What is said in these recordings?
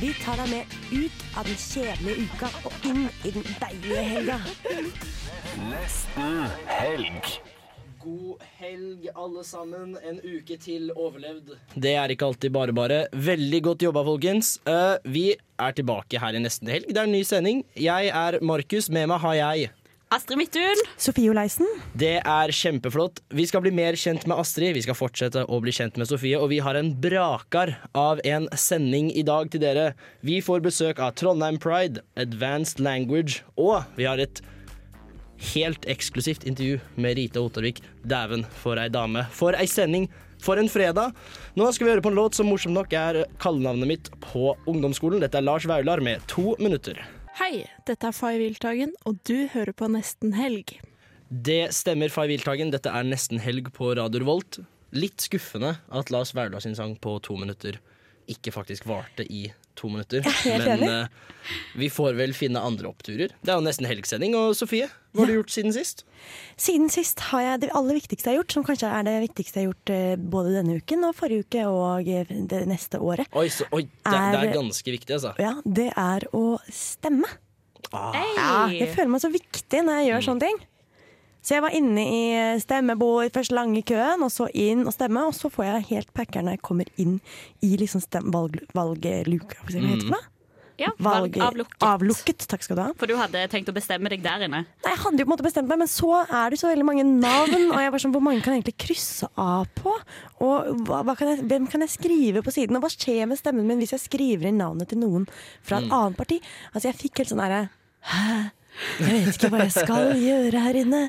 Vi tar deg med ut av den kjedelige uka og inn i den deilige helga. Nesten helg. God helg, alle sammen. En uke til overlevd. Det er ikke alltid bare bare. Veldig godt jobba, folkens. Eh, vi er tilbake her i nesten helg. Det er en ny sending. Jeg er Markus. Med meg har jeg Astrid Midthun. Sofie Oleisen. Det er kjempeflott. Vi skal bli mer kjent med Astrid. Vi skal fortsette å bli kjent med Sofie. Og vi har en brakar av en sending i dag til dere. Vi får besøk av Trondheim Pride, Advanced Language, og vi har et helt eksklusivt intervju med Rita Ottervik. Dæven, for ei dame. For ei sending. For en fredag. Nå skal vi høre på en låt som morsomt nok er kallenavnet mitt på ungdomsskolen. Dette er Lars Vaular med To minutter. Hei, dette er Fay Wiltagen, og du hører på Nesten helg. Det stemmer, Fay Wiltagen. Dette er nesten helg på Radio Volt. Litt skuffende at Lars Vaular sin sang på to minutter ikke faktisk varte i to minutter. Men eh, vi får vel finne andre oppturer. Det er jo nesten helgsending. Og Sofie, hva har du gjort siden sist? Siden sist har jeg det aller viktigste jeg har gjort, som kanskje er det viktigste jeg har gjort eh, både denne uken og forrige uke og eh, det neste året. Oi, så, oi det, det er Er- ganske viktig, altså. Ja, det er å stemme. Ah, Ja, jeg føler meg så viktig når jeg gjør sånne ting. Så jeg var inne i stemmebord, først lang i køen, og så inn og stemme. Og så får jeg helt packer når jeg kommer inn i liksom valg, valgluka. Hva heter det? for? Ja, Valg, avlukket. avlukket. Takk skal du ha. For du hadde tenkt å bestemme deg der inne. Nei, jeg hadde jo på en måte bestemt meg, men så er det så veldig mange navn. Og jeg var sånn, Hvor mange kan jeg egentlig krysse av på? Og hva, hva kan jeg, hvem kan jeg skrive på siden? Og hva skjer med stemmen min hvis jeg skriver inn navnet til noen fra et annet parti? Altså, Jeg fikk helt sånn derre? Jeg vet ikke hva jeg skal gjøre her inne.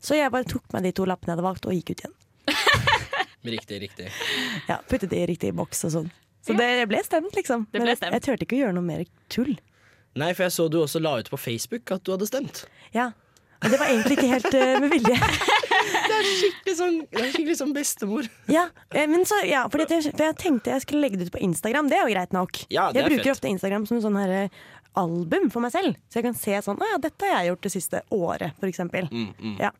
Så jeg bare tok meg de to lappene jeg hadde valgt, og gikk ut igjen. riktig, riktig. Ja, Puttet det i riktig boks og sånn. Så det ble stemt, liksom. Det ble Men jeg, jeg turte ikke å gjøre noe mer tull. Nei, for jeg så du også la ut på Facebook at du hadde stemt. Ja. Og det var egentlig ikke helt uh, med vilje. Det er skikkelig sånn, det er skikkelig sånn bestemor. Ja, eh, men så, ja fordi jeg, for jeg tenkte jeg skulle legge det ut på Instagram. Det er jo greit nok. Ja, det jeg er bruker fett. ofte Instagram som en sånn her eh, album for meg selv. Så jeg kan se sånn Å ja, dette har jeg gjort det siste året, for eksempel. Mm, Ja.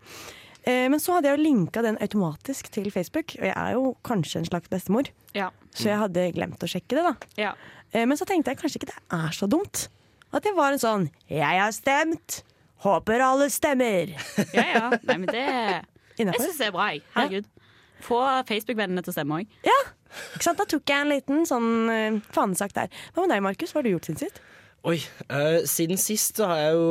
Eh, Men så hadde jeg jo linka den automatisk til Facebook, og jeg er jo kanskje en slags bestemor. Ja. Så jeg hadde glemt å sjekke det, da. ja. Eh, Men så tenkte jeg kanskje ikke det er så dumt. At jeg var en sånn 'Jeg har stemt! Håper alle stemmer!' Ja, ja. Nei, men det Jeg Innafor. syns det er bra, jeg. Herregud. Få Facebook-vennene til å stemme òg. Ja. Ikke sant? Da tok jeg en liten sånn eh, fanesak der. Hva med deg, Markus? Hva har du gjort siden sist? Oi, Uh, siden sist så har jeg jo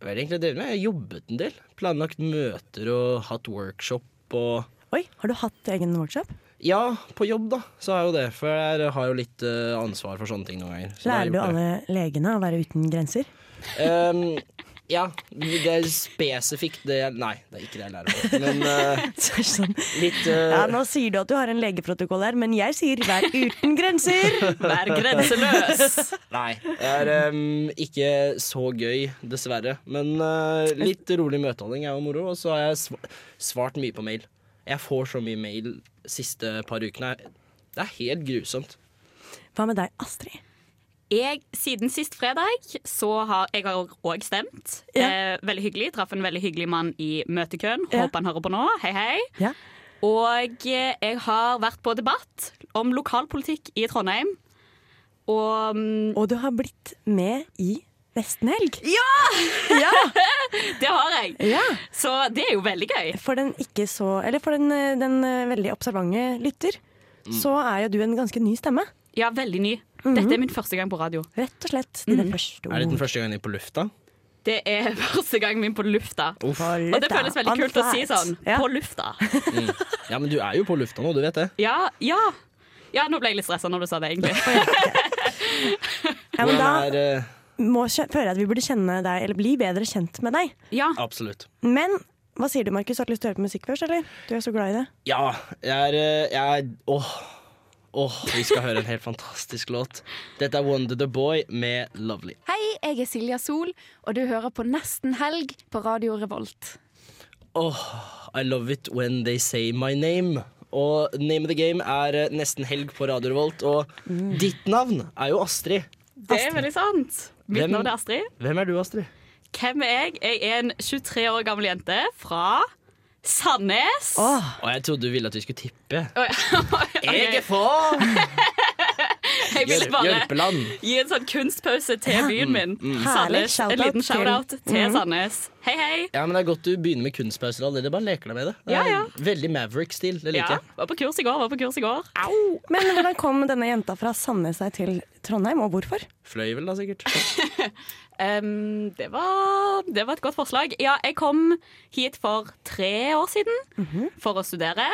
Hva er det egentlig drevet med? Jeg har jobbet en del. Planlagt møter og hatt workshop og Oi, har du hatt egen workshop? Ja, på jobb, da, så har jeg jo det. For jeg har jo litt uh, ansvar for sånne ting noen ganger. Så Lærer du alle legene å være uten grenser? Ehm, ja, det er spesifikt det Nei, det er ikke det jeg lærer på. Men det sånn, litt uh, ja, nå sier du at du har en legeprotokoll her, men jeg sier 'vær uten grenser'. Vær grenseløs! Nei, det er um, ikke så gøy, dessverre. Men uh, litt rolig møteholdning er jo moro. Og så har jeg svart mye på mail. Jeg får så mye mail siste par ukene. Det er helt grusomt. Hva med deg, Astrid? Jeg, siden sist fredag så har jeg òg stemt. Ja. Eh, veldig hyggelig. Traff en veldig hyggelig mann i møtekøen. Ja. Håper han hører på nå. Hei, hei. Ja. Og eh, jeg har vært på debatt om lokalpolitikk i Trondheim. Og mm, Og du har blitt med i Nesten helg. det har jeg! Ja. Så det er jo veldig gøy. For den ikke så Eller for den, eh, den eh, veldig observante lytter, så er jo du en ganske ny stemme. Ja, veldig ny. Dette er min første gang på radio. Rett og slett dine første ord. Er det den første gangen din på lufta? Det er første gangen min på lufta. Uff. Og det føles veldig kult å si sånn. Ja. På lufta. Ja, men du er jo på lufta nå, du vet det. Ja, ja. Ja, nå ble jeg litt stressa når du sa det, egentlig. Ja, men da er eh, må, føler jeg at vi burde kjenne deg, eller bli bedre kjent med deg. Ja. Absolutt. Men hva sier du, Markus? Har du lyst til å høre på musikk først, eller? Du er så glad i det. Ja, jeg er, eh, jeg er Åh. Åh, vi skal høre en helt fantastisk låt. Dette er Wonder the Boy med Lovely. Hei, jeg er Silja Sol, og du hører på Nesten helg på Radio Revolt. Åh, I love it when they say my name. Og Name of the Game er eh, nesten helg på Radio Revolt, og ditt navn er jo Astrid. Det er veldig sant. Mitt Hvem- navn er Astrid. Hvem er du, Astrid? Hvem er jeg? Jeg er en 23 år gammel jente fra Sandnes. Oh. Og jeg trodde du ville at vi skulle tippe. Oi, Jeg er for Jeg ville bare Hjelpeland. gi en sånn kunstpause til byen min. Herlig. Sandnes. Shout-out En liten shout-out til til Sandnes. Hei, hei. Ja, men Det er godt du begynner med kunstpauser allerede. Bare leker deg med det. det Ja, ja. Veldig Maverick-stil. Det Ja, liker jeg. var på kurs i går. var på kurs i går. Men hvordan kom denne jenta fra Sandnes seg til Trondheim, og hvorfor? Fløy vel, da, sikkert. Em, det, var, det var et godt forslag. Ja, jeg kom hit for tre år siden Mhm. for å studere.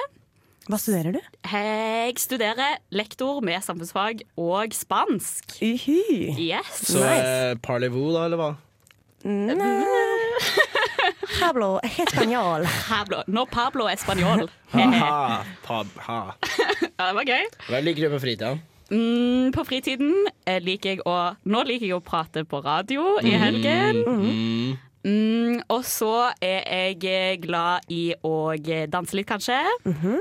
Hva studerer du? Jeg studerer lektor med samfunnsfag og spansk. Uhu. Yes. Så eh, parlez-vous, da, eller hva? Pablo Español. Pablo. No Pablo Español. Ha-ha. Pab, ha. Ja, det var gøy. Hva liker du på fritida? Mm, på fritiden eh, liker jeg å Nå liker jeg å prate på radio i helgen. Mm. Mm, og så er jeg eh, glad i å eh, danse litt, kanskje.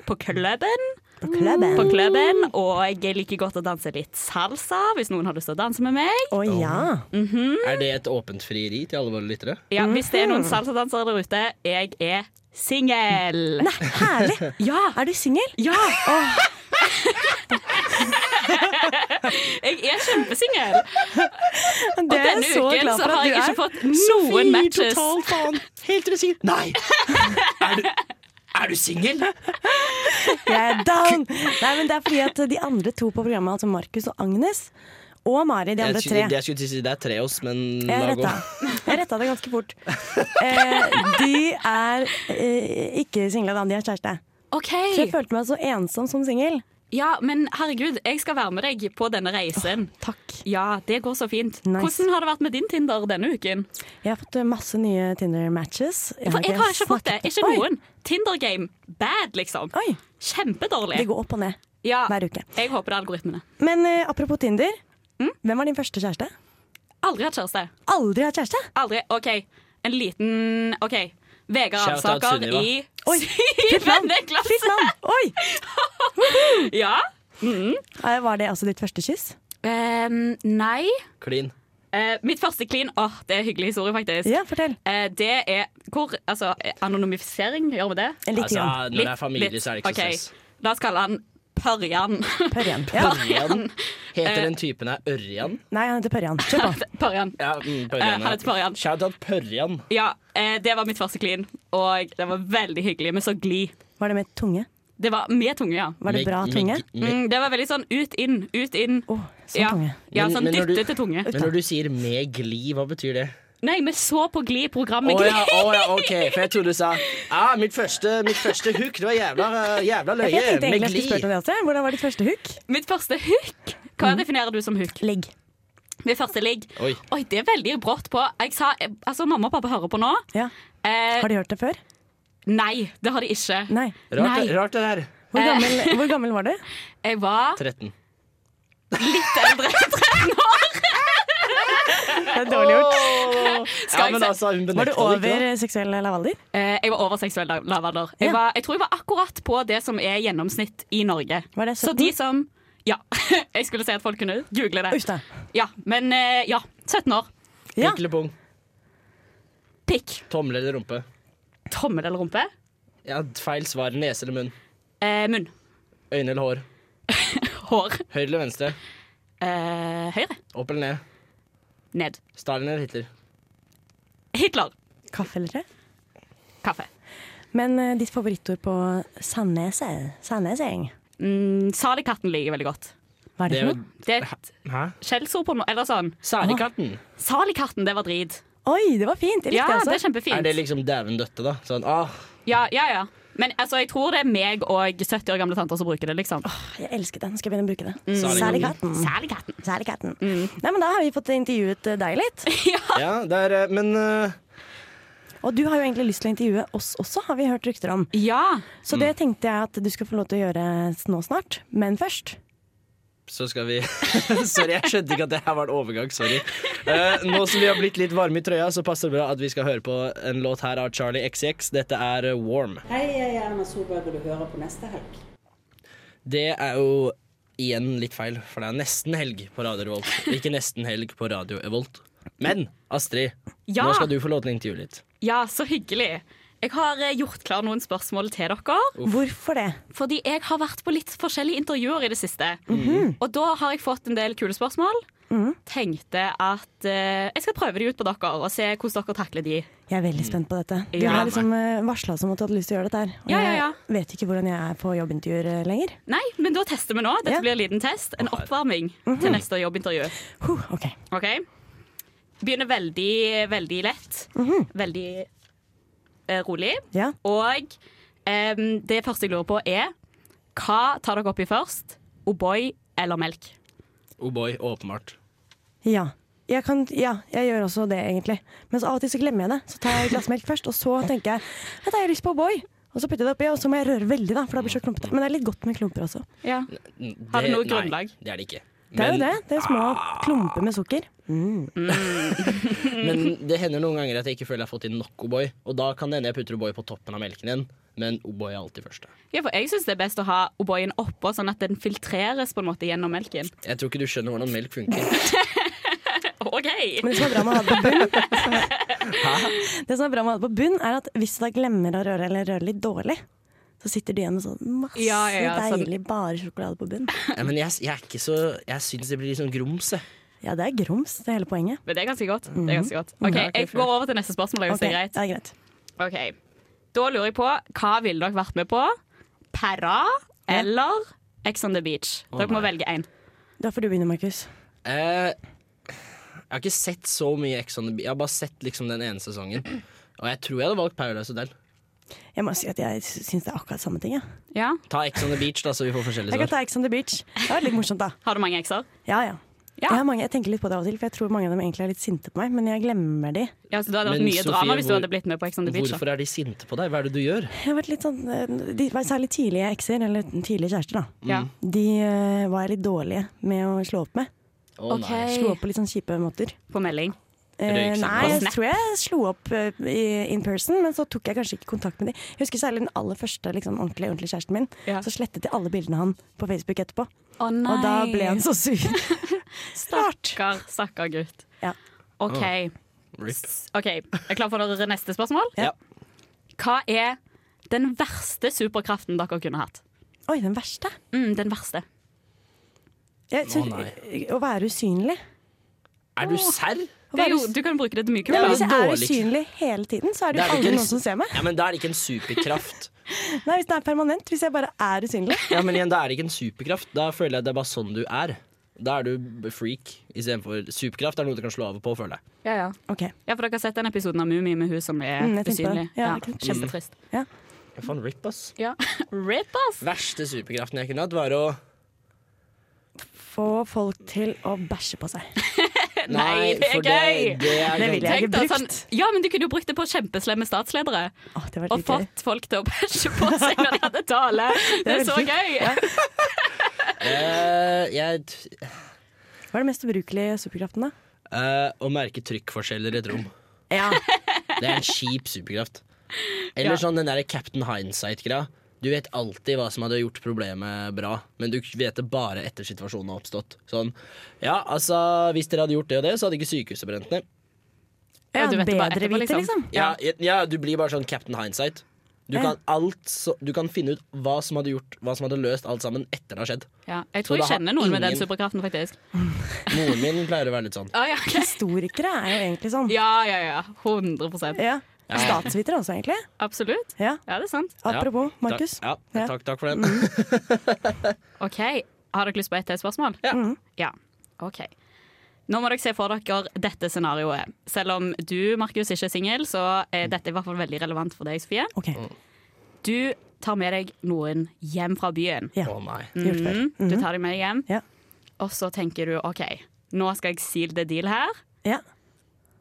På klubben. På klubben. På klubben. Og jeg liker godt å danse litt salsa, hvis noen har lyst til å danse med meg. Å ja. Er det et åpent frieri til alle våre lyttere? Ja, Hvis det er noen salsadansere der ute, jeg er singel. Nei, herlig. Ja! Er du singel? Ja! jeg er kjempesingel. Og denne så uken så har jeg ikke fått noen matches. Totalt faen! Helt til å si Nei! Er du, er du singel? Jeg er down! Nei, men Det er fordi at de andre to på programmet, altså Markus og Agnes, og Mari, de andre tre jeg skulle til å si det er tre oss, men Jeg la gå. retta, jeg retta det ganske fort. Eh, de er eh, ikke single, da. De er kjæreste. Okay. Så jeg følte meg så ensom som singel. Ja, men herregud, jeg skal være med deg på denne reisen. Takk. Ja, det går så fint. Nice. Hvordan har det vært med din Tinder denne uken? Jeg har fått eh, masse nye Tinder-matches. For jeg har ikke fått det. Ikke Oi, noen. Tinder game bad, liksom. Oi, Kjempedårlig. Det går opp og ned Ja, hver uke. jeg håper det er algoritmene. Men uh, apropos Tinder. Mm? Hvem var din første kjæreste? Aldri hatt kjæreste. Aldri hatt kjæreste? Aldri. OK, en liten OK. Vegard Shout Alsaker i Oi, syvende klasse. Fint navn! Oi! Ja. Eh, Var det altså ditt første kyss? Um, nei. Klin. Uh, mitt første klin Åh, det er en hyggelig historie, faktisk. Ja, fortell. uh, det er hvor Altså, anonymifisering, gjør vi det? Litt. Altså, når det er familie, Litt. så er det ikke så Ok, stress. La oss kalle han Pørjan. Pørjan. Ja. Ørjan. Heter Eh. den typen her Ørjan? Nei, han heter Pørjan. Kjør på. Pørjan. Ja, mm, Eh, Pørjan. han heter Pørjan. Shout out Pørjan. Ja, eh, det var mitt første clean, og det var veldig hyggelig Vi så glid. Var det med tunge? Det var med tunge, ja. Var det bra med- tunge? med- Mm, det var veldig sånn ut, inn, ut, inn. Oh, sånn ja. tunge. ja, sånn du- dytte til tunge. Men når du sier 'med gli', hva betyr det? Nei, vi så på Glid, programmet Å oh, ja, oh, ja, OK. For jeg trodde du sa ah, mitt, første, mitt første hook, det var jævla, jævla løye. Jeg tenkte Med egentlig gli. om det også. Hvordan var ditt første hook? Mitt første hook. Hva definerer du som hook? Ligg. Mitt første ligg. Oi. Oi, det er veldig brått på. Jeg sa, eh, altså Mamma og pappa hører på nå. Ja. Eh, Har de hørt det før? Nei, det har de ikke. Nei. Rart, Nei. rart det der. Hvor Eh. gammel, hvor gammel var du? Jeg var 13. litt eldre. 13 år. Det er dårlig gjort. Skal Ja, men altså, hun Var du over ikke. seksuell lavalder? Eh, jeg var over seksuell lav- lavalder. Jeg, Ja. var, jeg tror jeg var akkurat på det som er gjennomsnitt i Norge. Var det Så de som Ja. Jeg skulle si at folk kunne google det. Uff. Ja, Men eh, ja. 17 år. Ja. Pikk eller pung? Pikk. Tommel eller rumpe? Tommel eller rumpe? Ja, feil svar. Nese eller munn? Eh, munn. Øyne eller hår? Hår. Høyre eller venstre? Eh, høyre. Opp eller ned? Ned. Stalin eller Hitler? Hitler. Kaffe eller te? Kaffe. Men uh, ditt favorittord på Sandneset? Sandnesing? Mm, Salikatten liker jeg veldig godt. Hva er det Det for noe? Det er et Hæ? skjellsord på noe. Eller sånn. Salikatten? Salikatten, det var drit. Oi, det var fint! Jeg Ja, likte det er det er kjempefint. Er det liksom dæven døtte, da? Sånn, ah, Ja, ja, ja. Men altså, jeg tror det er meg og 70 år gamle tanter som bruker det, liksom. Åh, Jeg elsker den. Skal jeg begynne å bruke det? Mm. Særlig katten. katten. Særlig katten. Nei, men Da har vi fått intervjuet eh, deg litt. ja, det er eh, Men eh, Og du har jo egentlig lyst til å intervjue oss også, har vi hørt rykter om. Ja. Så det tenkte jeg at du skal få lov til å gjøre nå snart. Men først så skal vi Sorry, jeg skjønte ikke at det her var en overgang. Sorry. Eh, nå som vi har blitt litt varme i trøya, så passer det bra at vi skal høre på en låt her av Charlie XX. Dette er eh, Warm. Hei, jeg er Erna Solberg, og du hører på neste helg. Det er jo igjen litt feil, for det er nesten helg på Radio Revolt. Ikke nesten helg på Radio Evolt. Men Astrid, Ja. nå skal du få lov til å intervjue litt. Ja, så hyggelig. Jeg har eh, gjort klar noen spørsmål til dere. Hvorfor det? Fordi jeg har vært på litt forskjellige intervjuer i det siste. Og da har jeg fått en del kule spørsmål. Tenkte at uh, jeg skal prøve de ut på dere og se hvordan dere takler de. Jeg er veldig spent på dette. Du Ja. har liksom varsla som at du hadde lyst til å gjøre dette her. Og Ja, ja, ja. jeg vet ikke hvordan jeg er på jobbintervjuer eh, lenger. Nei, men da tester vi nå. Dette Ja. blir en liten test. En oppvarming til neste jobbintervju. Huh, ok. OK? Begynner veldig, veldig lett. Veldig eh, rolig. Ja. Og em, det første jeg lurer på, er hva tar dere oppi først? O'boy eller melk? O'boy, åpenbart. Ja. Jeg kan, ja, jeg gjør også det, egentlig. Men så av og til så glemmer jeg det. Så tar jeg et glass melk først, og så tenker jeg at jeg har lyst på O'boy. Og så putter jeg det oppi, og så må jeg røre veldig, da, for da blir det så klumpete. Men det er litt godt med klumper også. Ja. Har det noe grunnlag? nei. Det er det ikke. Det er jo det. Det er små klumper med sukker. Men det hender noen ganger at jeg ikke føler jeg har fått inn nok O'boy. Og da kan det hende jeg putter O'boy på toppen av melken igjen, men O'boy er alltid første. ja, for jeg syns det er best å ha O'boyen oppå, sånn at den filtreres på en måte gjennom melken. Jeg tror ikke du skjønner hvordan melk funker. OK! Men det som er bra med å ha det på bunn, det som er bra med å ha det på bunn er at hvis du da glemmer å røre eller røre litt dårlig, så sitter du igjen med sånn masse Ja, ja, ja, sånn- deilig bare sjokolade på bunn. Ja, men jeg, jeg er ikke så Jeg syns det blir litt sånn grums, jeg. Ja, det er grums, det er hele poenget. Men det er ganske godt. Det er ganske godt. OK, Ja, ok, jeg går over til neste spørsmål. Hvis okay, det er greit. det er greit. Okay. Da lurer jeg på, hva ville dere vært med på? Perra eller Ex on the Beach? Dere må velge én. Da får du begynne, Markus. Eh, jeg har ikke sett så mye Ex on the Beach. Jeg har bare sett liksom den ene sesongen. Og jeg tror jeg hadde valgt Paradise Hotel. Jeg må si at jeg syns det er akkurat samme ting. Ja. Ja. Ta Ex on the Beach, da, så vi får forskjellige svar. Jeg kan ta Ex on the Beach. Det var litt morsomt, da. Har du mange ekser? Ja, ja. Ja. Jeg, har mange, jeg tenker litt på det av og til, for jeg tror mange av dem egentlig er litt sinte på meg, men jeg glemmer de. Ja, så Det hadde vært mye Sofie, drama hvis du hadde blitt med på Ex on the Beach. da. Hvorfor er de sinte på deg? Hva er det du gjør? Jeg har vært litt sånn, eh, de var Særlig tidlige ekser, eller tidlige kjærester, da. Ja. De uh, var jeg litt dårlige med å slå opp med. Å okay. Slo opp på litt sånn kjipe måter. På melding. Eh, nei, jeg tror jeg slo opp eh, i, in person, men så tok jeg kanskje ikke kontakt med dem. Jeg husker særlig den aller første liksom, ordentlige, ordentlige kjæresten min. Ja. Så slettet jeg alle bildene han på Facebook etterpå. Oh, nei. Og da ble han så sur. Stakkar, stakkar gutt. Ja. OK. Oh. okay. ok, Er klar for dere neste spørsmål? Ja. Hva er den verste superkraften dere kunne hatt? Oi, den verste. Mm, den verste. Jeg, Å, oh, å være usynlig. Er du serr? Det er være jo, du kan bruke det til mye Ja, hvis jeg er usynlig hele tiden, så er det Det jo aldri noen som ser meg. Ja, men Da er det ikke en superkraft. Nei, Hvis det er permanent, hvis jeg bare er usynlig. Ja, men igjen, Da er det ikke en superkraft. Da føler jeg det er bare sånn du er. Da er du freak istedenfor superkraft. er noe du kan slå av og på, føler jeg. Ja, ja. Okay. ja, for dere har sett den episoden av Mummi med hun som er Mm, usynlig. det. Ja, Ja, kjempetrist. Ja, faen, rip, ass. Ja. Rip, ass! Verste superkraften jeg kunne hatt, var å Få folk til å bæsje på seg. Nei, det er gøy! Det, er Det ville jeg ikke brukt. Sånn, ja, men du kunne jo brukt det på kjempeslemme statsledere. Oh, det var Og gøy. fått folk til å bæsje på seg når de hadde tale. Det er så gøy! uh, jeg Hva er det mest ubrukelige superkraften, da? Uh, Å merke trykkforskjeller i et rom. Ja. Det er en kjip superkraft. Eller Ja. sånn den der Captain Hindsight-greia. Du vet alltid hva som hadde gjort problemet bra, men du vet det bare etter situasjonen har oppstått. Sånn, ja, altså, Hvis dere hadde gjort det og det, så hadde ikke sykehuset brent ned. ja du vet det bare etterpå, liksom. liksom. Ja, ja, du blir bare sånn Captain Hindsight. Du kan, alt, så, du kan finne ut hva som hadde gjort Hva som hadde løst alt sammen etter det har skjedd. Ja, jeg tror jeg kjenner noen med den superkraften, faktisk. Moren min pleier å være litt sånn. Ah, ja, okay. Historikere er jo egentlig sånn. ja, ja, ja. 100 Ja. Ja. Statsvitere også, egentlig. Absolutt. Ja. Ja, det er sant. Apropos Markus. Ja, Ja. takk, takk for den. OK, har dere lyst på et til spørsmål? Ja. Mm. Ja, ok. Nå må dere se for dere dette scenarioet. Selv om du, Markus, ikke er singel, så er dette i hvert fall veldig relevant for deg, Sofie. Ok, Du tar med deg noen hjem fra byen. ja. Å nei. Mm. Mhm, Du tar dem med hjem, Ja. og så tenker du OK, nå skal jeg seal the deal her. Ja.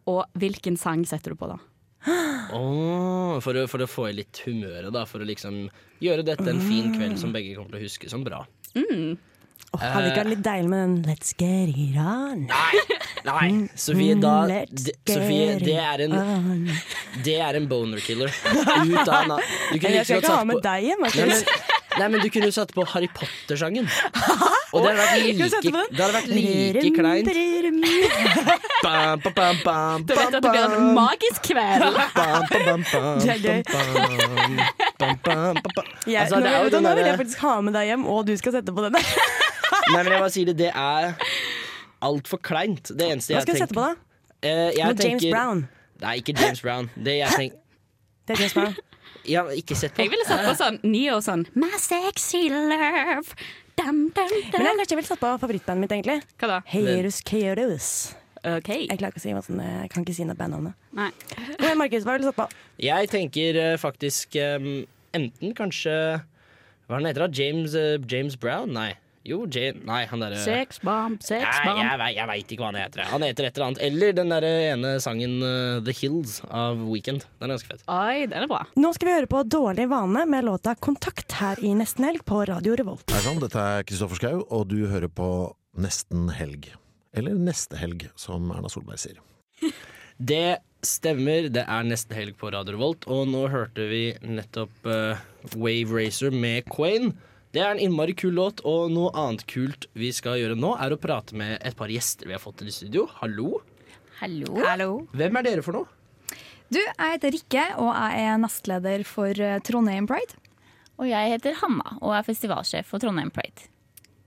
Og hvilken sang setter du på da? Åh, for, å, for å få i litt humøret, da. For å liksom gjøre dette en fin kveld som begge kommer til å huske som bra. Åh, hadde det ikke vært litt deilig med den Let's get it on? Nei, nei, Sofie, da Mm, Sofie, det er en, on. det er en boner killer. Ut av na Du kunne Jeg skal ikke ha med på deg hjem. Nei, men, nei, men du kunne jo satt på Harry Potter-sangen. Og det hadde vært like, sette på den? det hadde vært like kleint. Bam, bam, bam, bam, Du vet at det blir en magisk kveld. Det er gøy. Altså, det er jo nå, den nå vil jeg faktisk ha med deg hjem, og du skal sette på den der. Nei, men jeg bare sier det, det er altfor kleint. Det eneste Hva jeg skal jeg sette på, da? Eh, jeg James tenker- Brown. Nei, ikke James Brown. Det jeg tenker Det er James Brown. Ja, ikke sett på. Jeg ville satt på sånn Neo sånn My sexy love. Dum, dam. Men jeg har kanskje vel satt på favorittbandet mitt, egentlig. Hva da? Heirus Keirus. Okay. Jeg klarer ikke å si hva sånn, jeg kan ikke si noe bandnavnet. Nei. Igjen, Markus, hva vil du satt på? Jeg tenker eh, faktisk eh, enten kanskje Hva er han heter da? James, eh, James Brown? Nei. Jo, James Nei, han derre Sex bomb, sex bomb. jeg, vei- jeg veit ikke hva han heter. Han heter et eller annet. Eller den der ene sangen uh, The Hills av Weekend. Den er ganske fett. Oi, den er bra. Nå skal vi høre på Dårlig vane med låta Kontakt her i Nesten Helg på Radio Revolt. Hei sann, dette er Kristoffer Schau, og du hører på Nesten helg. Eller Neste helg, som Erna Solberg sier. Det stemmer. Det er nesten helg på Radio Revolt, og nå hørte vi nettopp uh, Wave Racer med Quain. Det er en innmari kul låt, og noe annet kult vi skal gjøre nå, er å prate med et par gjester vi har fått til i studio. Hallo. Hallo. Hvem er dere for noe? Du, jeg heter Rikke, og jeg er nestleder for eh, Trondheim Pride. Og jeg heter Hanna og er festivalsjef for Trondheim Pride.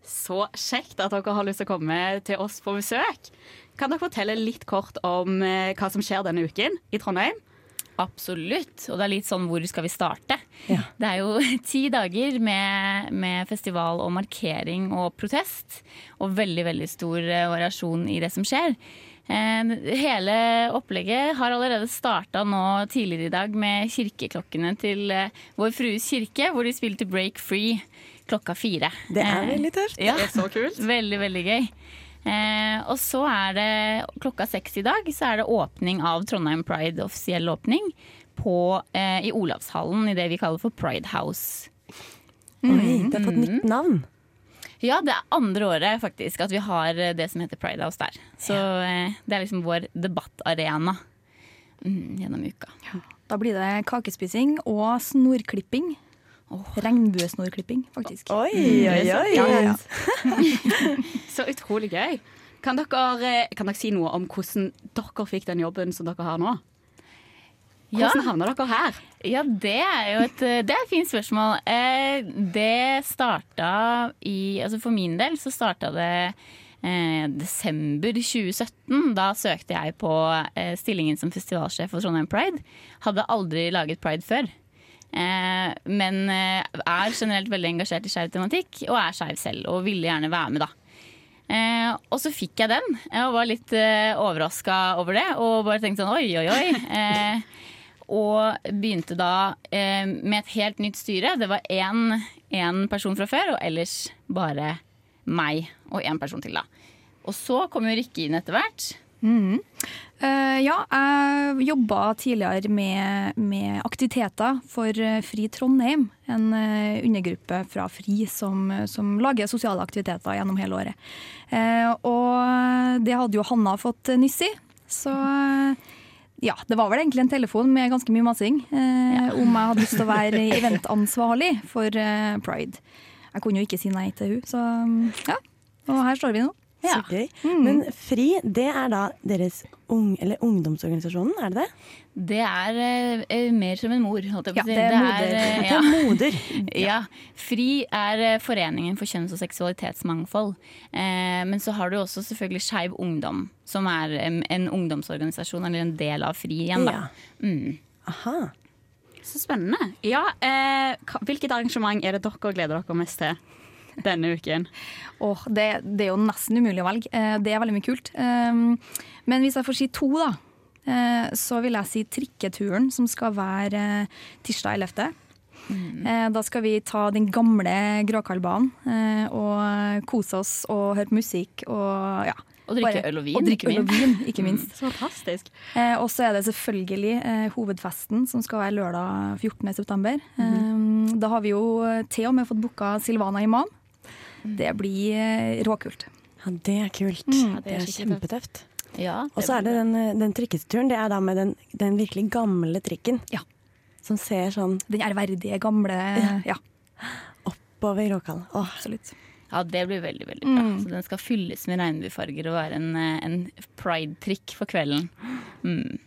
Så kjekt at dere har lyst til å komme til oss på besøk. Kan dere fortelle litt kort om eh, hva som skjer denne uken i Trondheim? Absolutt. Og det er litt sånn hvor skal vi starte? Det er jo ti dager med, med festival og markering og protest. Og veldig, veldig stor eh, variasjon i det som skjer. Eh, Hele opplegget har allerede starta nå tidligere i dag med kirkeklokkene til eh, Vår Frues kirke, hvor de spilte Break Free klokka fire. Det er veldig tøft. Ja, Det er så kult. veldig, veldig gøy. Eh, og så er det klokka seks i dag så er det åpning av Trondheim Pride, offisiell åpning, på, eh, i Olavshallen i det vi kaller for Pride House. Oi, det har fått nytt navn. Ja, det er andre året faktisk at vi har eh, det som heter Pride House der. Så eh, det er liksom vår debattarena mm, gjennom uka. Da blir det kakespising og snorklipping. Regnbuesnorklipping, faktisk. Oi, Mm, oi, oi. Ja, ja, ja. Så utrolig gøy. Kan dere, eh, kan dere si noe om hvordan dere fikk den jobben som dere har nå? Ja. Hvordan havna dere her? Ja, det er jo et, det er et fint spørsmål. Eh, det starta i Altså for min del så starta det eh, desember 2017. Da søkte jeg på eh, stillingen som festivalsjef for Trondheim Pride. Hadde aldri laget pride før. Eh, men eh, er generelt veldig engasjert i skeiv tematikk, og er skeiv selv. Og ville gjerne være med, da. Eh, og så fikk jeg den, og var litt eh, overraska over det. Og bare tenkte sånn oi, oi, oi. Eh, og begynte da med et helt nytt styre. Det var én person fra før, og ellers bare meg og én person til, da. Og så kom jo Rikke inn etter hvert. Mhm. Uh, ja, jeg jobba tidligere med, med aktiviteter for eh, Fri Trondheim. En uh, undergruppe fra Fri som, som lager sosiale aktiviteter gjennom hele året. Uh, og det hadde jo Hanna fått nyss i. Så ja, det var vel egentlig en telefon med ganske mye masing ja. om jeg hadde lyst til å være eventansvarlig for Pride. Jeg kunne jo ikke si nei til hun, så ja. Og her står vi nå. Så gøy. Men FRI, det er da deres ung, eller ungdomsorganisasjonen, er det det? Det er eh, eh, mer som en mor, holdt jeg på Ja, å si. det er moder. eh, Det er moder. Ja. FRI er eh, Foreningen for kjønns- og seksualitetsmangfold. Eh, men så har du også selvfølgelig Skeiv Ungdom, som er en ungdomsorganisasjon, eller en del av FRI igjen, da. Mm. Aha. Så spennende. Ja, eh, Hvilket arrangement er det dere gleder dere mest til denne uken? Åh, det, det er jo nesten umulig å velge. Eh, Det er veldig mye kult. Um, Men hvis jeg får si to, da, eh, så vil jeg si trikketuren, som skal være eh, tirsdag 11. Mm. Da skal vi ta den gamle Gråkallbanen og kose oss og høre på musikk og ja. Og drikke øl og vin, Og drikke øl og vin, ikke minst. Så fantastisk. Eh, og så er det selvfølgelig eh, hovedfesten, som skal være lørdag 14. september. Eh, da har vi jo til og med fått booka Silvana Imam. Det blir eh, råkult. Ja, det er kult. Mm, det er kjempetøft. Ja, Og så er det den, eh, den trikketuren. Det er da med den, den virkelig gamle trikken. Ja. Som ser sånn Den ærverdige, gamle Ja, oppover Råkallen. Åh, absolutt. Ja, det blir veldig veldig bra. Mm. Så den skal fylles med regnbuefarger og være en, eh, en pride-trikk for kvelden. Mm.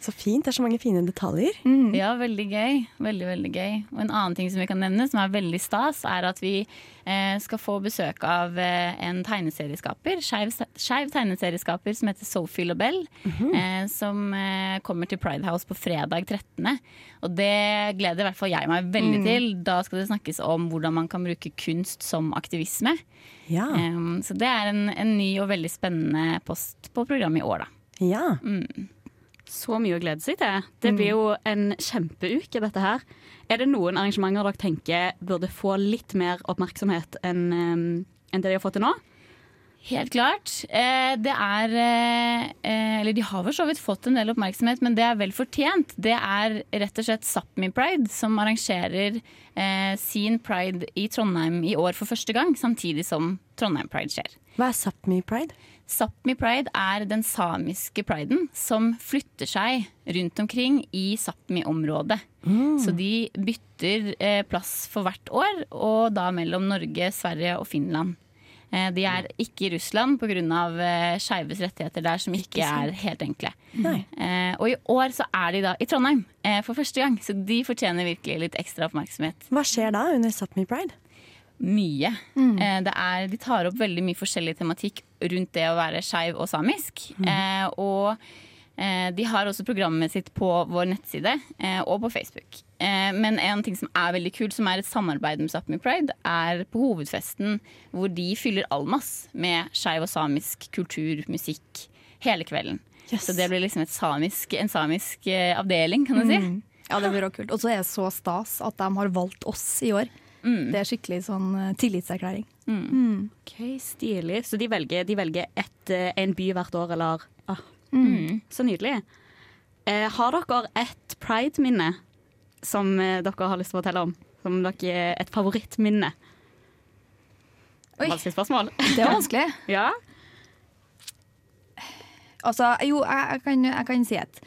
Så fint. Det er så mange fine detaljer. Mm. Ja, veldig gøy. Veldig, veldig gøy. Og en annen ting som vi kan nevne, som er veldig stas, er at vi eh, skal få besøk av eh, en tegneserieskaper, skeiv tegneserieskaper som heter Sophie Lobel, eh, som eh, kommer til Pride House på fredag 13. Og det gleder i hvert fall jeg meg veldig Mm. til. Da skal det snakkes om hvordan man kan bruke kunst som aktivisme. Ja. Så det er en, en ny og veldig spennende post på programmet i år, da. ja. Mm. Så mye å glede seg til. Det blir jo en kjempeuke, dette her. Er det noen arrangementer dere tenker burde få litt mer oppmerksomhet enn um, det de har fått til nå? Helt klart. Eh, det er eh, eh, Eller de har for så vidt fått en del oppmerksomhet, men det er vel fortjent. Det er rett og slett Sápmi Pride som arrangerer eh, sin pride i Trondheim i år for første gang, samtidig som Trondheim Pride skjer. Hva er Sápmi Pride? Sápmi Pride er den samiske priden som flytter seg rundt omkring i Sápmi-området. Så de bytter eh, plass for hvert år, og da mellom Norge, Sverige og Finland. Eh, de er ikke i Russland pga. Eh, skeives rettigheter der, som ikke, er helt enkle. Eh, og i år så er de da i Trondheim eh, for første gang, så de fortjener virkelig litt ekstra oppmerksomhet. Hva skjer da under Sápmi Pride? Mye. Eh, det er, de tar opp veldig mye forskjellig tematikk rundt det å være skeiv og samisk. Eh, og eh, de har også programmet sitt på vår nettside eh, og på Facebook. Eh, men en ting som er veldig kult, som er et samarbeid med Sápmi Pride, er på hovedfesten hvor de fyller Almas med skeiv og samisk kultur, musikk, hele kvelden. Yes. Så det blir liksom et samisk, en samisk avdeling, kan du si. Mm. Ja, det blir råkult. Og så er det så stas at de har valgt oss i år. Mm. Det er skikkelig sånn eh, tillitserklæring. Ok, Stilig. Så de velger, de velger et, eh, en by hvert år, eller ah, Mm. Så nydelig. Eh, har dere et pride-minne som eh, dere har lyst til å fortelle om? Som dere Et favorittminne? Oi. Vanskelig spørsmål. Det er vanskelig. ja. Altså, jo, jeg, jeg, kan, jeg kan si et.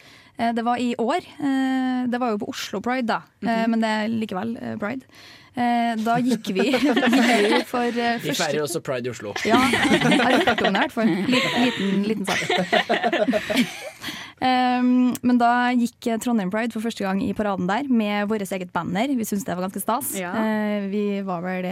Det var i år. Eh, Det var jo på Oslo Pride, da. Eh, Men det er likevel Pride. Eh, Da gikk vi, gikk vi for eh, Vi feirer også pride i Oslo. Ja, jeg har hørt om det i hvert fall. Liten, liten, sak. Um, men da gikk Trondheim Pride for første gang i paraden der med vårt eget banner. Vi syntes det var ganske stas. Ja. Uh, vi var vel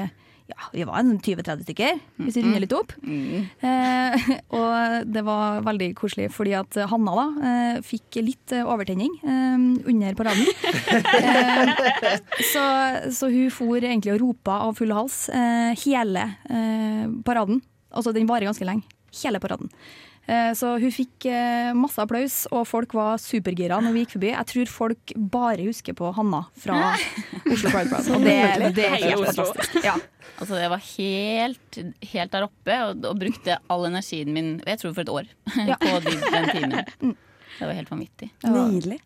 ja, vi var en 20-30 stykker, hvis vi runder litt opp. Eh, og det var veldig koselig, fordi at Hanna da eh, fikk litt eh, overtenning eh, under paraden. eh, så, så hun for egentlig og ropa av full hals eh, hele eh, paraden. Altså den varer ganske lenge. Hele paraden. Eh, Så hun fikk eh, masse applaus, og folk var supergira når vi gikk forbi. Jeg tror folk bare husker på Hanna fra Oslo Pride Pride. Og det, det er helt fantastisk. Ja. Altså, jeg var helt, helt der oppe og, og brukte all energien min, jeg tror for et år, på de, den timen. Det var helt vanvittig. Nydelig.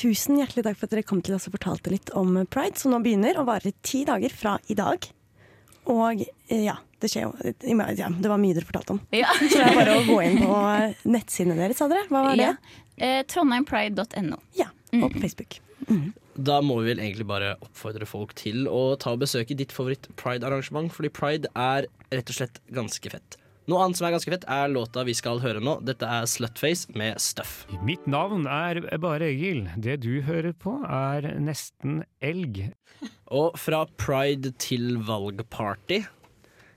Tusen hjertelig takk for at dere kom til oss og fortalte litt om Pride, som nå begynner og varer i ti dager fra i dag. Og eh, ja, det skjer jo ja, Det var mye dere fortalte om. Ja. Så det er bare å gå inn på nettsidene deres, sa dere. Hva var det? Ja. Eh, Trondheimpride.no. Ja, og på Facebook. Da må vi vel egentlig bare oppfordre folk til å ta og besøke ditt favoritt-pride-arrangement, fordi pride er rett og slett ganske fett. Noe annet som er ganske fett, er låta vi skal høre nå. Dette er Slutface med Stuff. Mitt navn er bare Egil. Det du hører på er Nesten elg. Og fra pride til valgparty.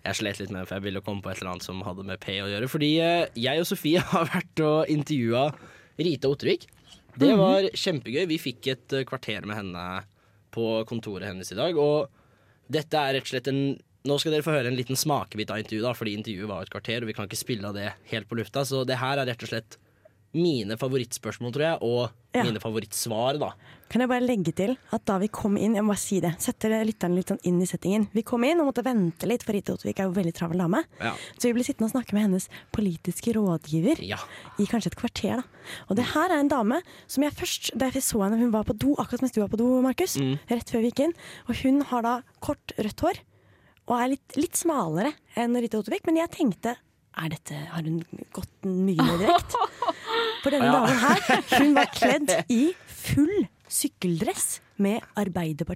Jeg slet litt med det, for jeg ville komme på et eller annet som hadde med P å gjøre. Fordi eh, jeg og Sofie har vært og intervjua Rita Ottervik. Det var kjempegøy. Vi fikk et eh, kvarter med henne på kontoret hennes i dag. Og dette er rett og slett en Nå skal dere få høre en liten smakebit av intervjuet, da, fordi intervjuet var et kvarter, og vi kan ikke spille av det helt på lufta. Så det her er rett og slett mine favorittspørsmål, tror jeg, og Ja. mine favorittsvar, da. Kan jeg bare legge til at da vi kom inn, jeg må bare si det, setter lytterne litt sånn inn i settingen. Vi kom inn og måtte vente litt, for Rita Ottvik er jo veldig travel dame. Ja. Så vi ble sittende og snakke med hennes politiske rådgiver ja. i kanskje et kvarter. da. Og det her er en dame som jeg først, da jeg så henne, hun var på do akkurat mens du var på do, Markus, Mm. rett før vi gikk inn, og hun har da kort rødt hår og er litt, litt smalere enn Rita Ottervik. Men jeg tenkte er dette, har hun gått mye ned direkte? For denne Ja. damen her, hun var kledd i full sykkeldress med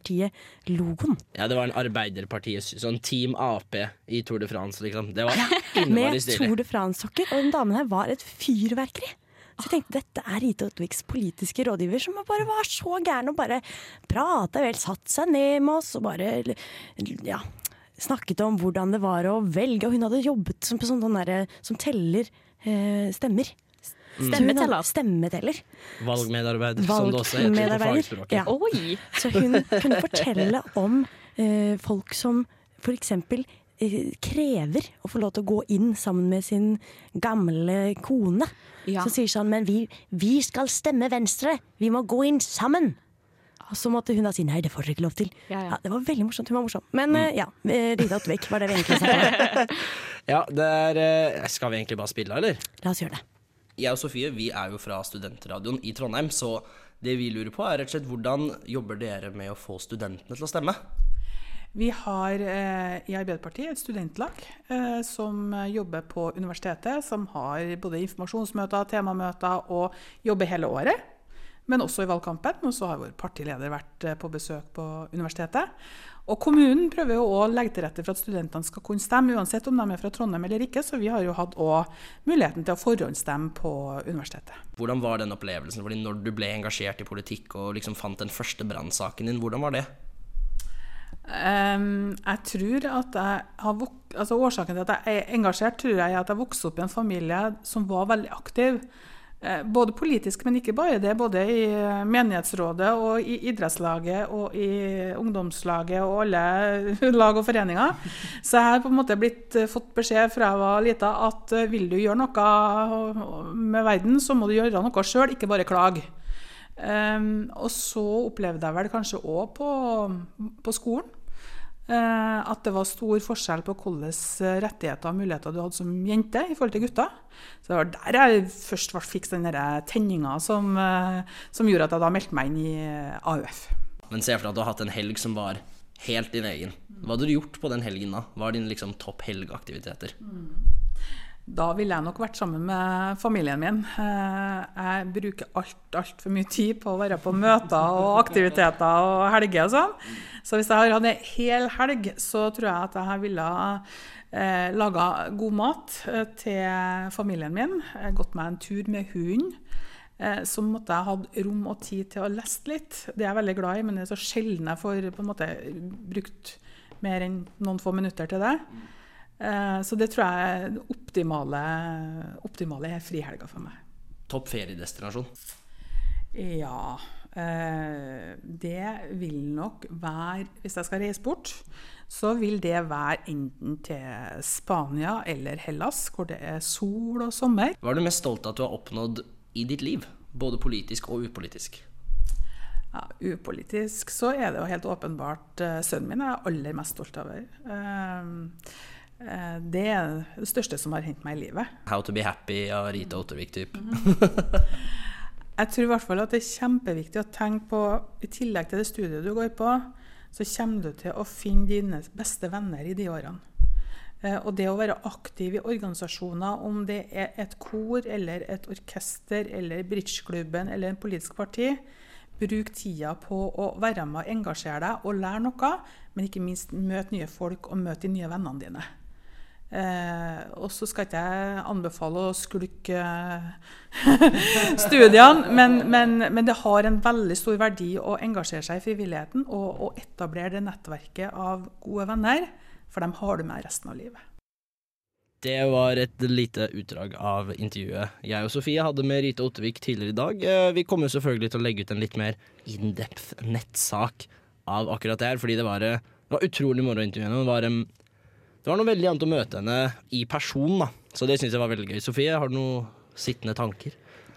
Arbeiderpartiet-logoen. Ja, det var en Arbeiderpartiet, sånn Team Ap i Tour de France, liksom. Det var Med innmari stilig. Tour de France-sokker. Og den damen her var et fyrverkeri. Så jeg tenkte dette er Rita Otterviks politiske rådgiver, som bare var så gæren og bare prata vel, satt seg ned med oss og bare ja, snakket om hvordan det var å velge. Og hun hadde jobbet som, som, sånn, sånn som teller eh, stemmer. Mm. Stemmeteller. Stemmeteller. Valgmedarbeider, som det også heter på fagspråket. ja. Oi! Så hun kunne fortelle om eh, folk som for eksempel eh, krever å få lov til å gå inn sammen med sin gamle kone. Ja. Som sier sånn Men vi, vi skal stemme Venstre! Vi må gå inn sammen! Og så måtte hun da si nei, det får dere ikke lov til. Ja, ja. Ja, det var veldig morsomt. Hun var morsom. Men mm. ja, eh, Rita Ottervik var det vi egentlig sa. Ja, det er eh, Skal vi egentlig bare spille, eller? La oss gjøre det. Jeg og Sofie vi er jo fra studentradioen i Trondheim, så det vi lurer på er rett og slett hvordan jobber dere med å få studentene til å stemme? Vi har eh, i Arbeiderpartiet et studentlag eh, som jobber på universitetet, som har både informasjonsmøter, temamøter og jobber hele året. Men også i valgkampen. Og så har vår partileder vært eh, på besøk på universitetet. Og kommunen prøver jo å legge til rette for at studentene skal kunne stemme, uansett om de er fra Trondheim eller ikke. Så vi har jo hatt også muligheten til å forhåndsstemme på universitetet. Hvordan var den opplevelsen? Fordi når du ble engasjert i politikk og liksom fant den første brannsaken din, hvordan var det? Um, jeg tror at jeg har altså Årsaken til at jeg er engasjert, tror jeg er at jeg vokste opp i en familie som var veldig aktiv. Eh, både politisk, men ikke bare det. Både i eh, menighetsrådet og i idrettslaget og i ungdomslaget og alle lag og foreninger. Så jeg har på en måte blitt, eh, fått beskjed fra jeg var lita at vil du gjøre noe med verden, så må du gjøre noe sjøl, ikke bare klage. Um, og så opplevde jeg vel kanskje òg på, på skolen at det var stor forskjell på hvilke rettigheter og muligheter du hadde som jente i forhold til gutter. Så det var der jeg først fikk den der tenninga som, eh, som gjorde at jeg da meldte meg inn i eh, AUF. Men se for deg at du har hatt en helg som var helt din egen. Hva hadde du gjort på den helgen da? Hva er dine liksom, topp helgeaktiviteter? Da ville jeg nok vært sammen med familien min. Eh, Jeg bruker alt altfor mye tid på å være på møter og aktiviteter og helger og sånn. Så hvis jeg har hatt ei hel helg, så tror jeg at jeg ville eh, laga god mat eh, til familien min. Har gått meg en tur med hunden. Eh, så måtte jeg hatt rom og tid til å lese litt. Det er jeg veldig glad i, men det er så sjelden jeg får på en måte brukt mer enn noen få minutter til det. Eh, Så det tror jeg er den optimale, optimale frihelga for meg. Topp feriedestinasjon? Ja eh, Det vil nok være Hvis jeg skal reise bort, så vil det være enten til Spania eller Hellas, hvor det er sol og sommer. Hva er du mest stolt av at du har oppnådd i ditt liv? Både politisk og upolitisk? Ja, upolitisk så er det jo helt åpenbart eh, sønnen min jeg er aller mest stolt over. Uh, det er det største som har hendt meg i livet. How to be happy av Rita Ottervik-type. Jeg tror i hvert fall at det er kjempeviktig å tenke på, i tillegg til det studiet du går på, så kommer du til å finne dine beste venner i de årene. Eh, Og det å være aktiv i organisasjoner, om det er et kor eller et orkester eller bridgeklubben eller en politisk parti, bruk tida på å være med og engasjere deg og lære noe, men ikke minst møte nye folk og møte de nye vennene dine. Eh, og så skal ikke jeg anbefale å skulke studiene, men, men, men det har en veldig stor verdi å engasjere seg i frivilligheten og, og etablere det nettverket av gode venner, for dem har du med resten av livet. Det var et lite utdrag av intervjuet jeg og Sofie hadde med Rita Ottevik tidligere i dag. Eh, Vi kommer selvfølgelig til å legge ut en litt mer in-depth nettsak av akkurat det her, fordi det var, eh, det var utrolig moro å intervjue henne. Det var, em, det var noe veldig annet å møte henne i person, da. Så det syns jeg var veldig gøy. Sofie, har du noen sittende tanker?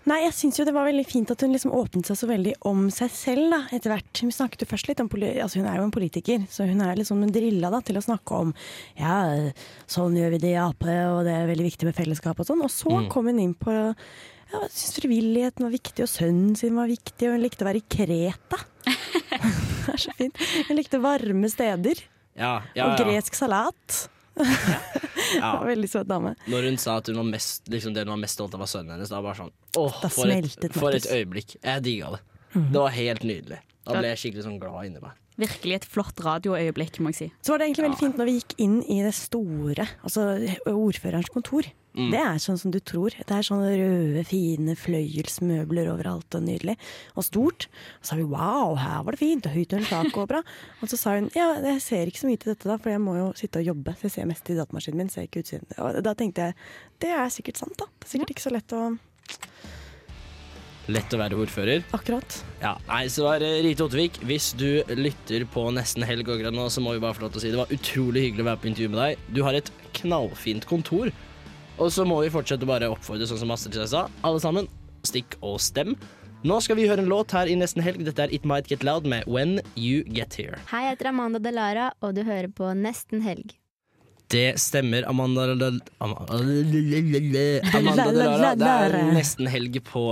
Nei, jeg syns jo det var veldig fint at hun liksom åpnet seg så veldig om seg selv da, etter hvert. Hun snakket jo først litt om poli altså Hun er jo en politiker, så hun er liksom drilla da, til å snakke om ja, sånn gjør vi det i Ap, og det er veldig viktig med fellesskap og sånn. Og så Mm. kom hun inn på ja, jeg synes frivilligheten var viktig, og sønnen sin var viktig, og hun likte å være i Kreta. det er så fint. Hun likte varme steder. Ja, ja, Og gresk salat. Ja. Veldig søt dame. Når hun sa at hun var mest, liksom det hun var mest stolt av var sønnen hennes, da var det sånn Åh, Da for et, for et Markus. øyeblikk. Jeg digga det. Mhm. Det var helt nydelig. Da ble jeg skikkelig sånn glad inni meg. Virkelig et flott radioøyeblikk, må jeg si. Så var det egentlig veldig fint når vi gikk inn i det store, altså ordførerens kontor. Mm. Det er sånn som du tror. Det er sånne røde, fine fløyelsmøbler overalt og nydelig. Og stort. Og så sa vi wow, her var det fint, og høyt under taket og bra. Og så sa hun ja, jeg ser ikke så mye til dette da, for jeg må jo sitte og jobbe. Så jeg ser mest i datamaskinen min, ser ikke utsiden. Og da tenkte jeg det er sikkert sant, da. Det er sikkert ikke så lett å Lett å være ordfører. Akkurat. Ja, nei, så var det Rite Ottervik. Hvis du lytter på nesten helg akkurat nå, så må vi bare få lov til å si det var utrolig hyggelig å være på intervju med deg. Du har et knallfint kontor. Og så må vi fortsette å bare oppfordre, sånn som Astrid sa, alle sammen, stikk og stem. Nå skal vi høre en låt her i nesten helg. Dette er It Might Get Loud med When You Get Here. Hei, jeg heter Amanda Delara, og du hører på Nesten helg. Det stemmer, Amanda Am- Amanda Delara. Det er nesten helg på,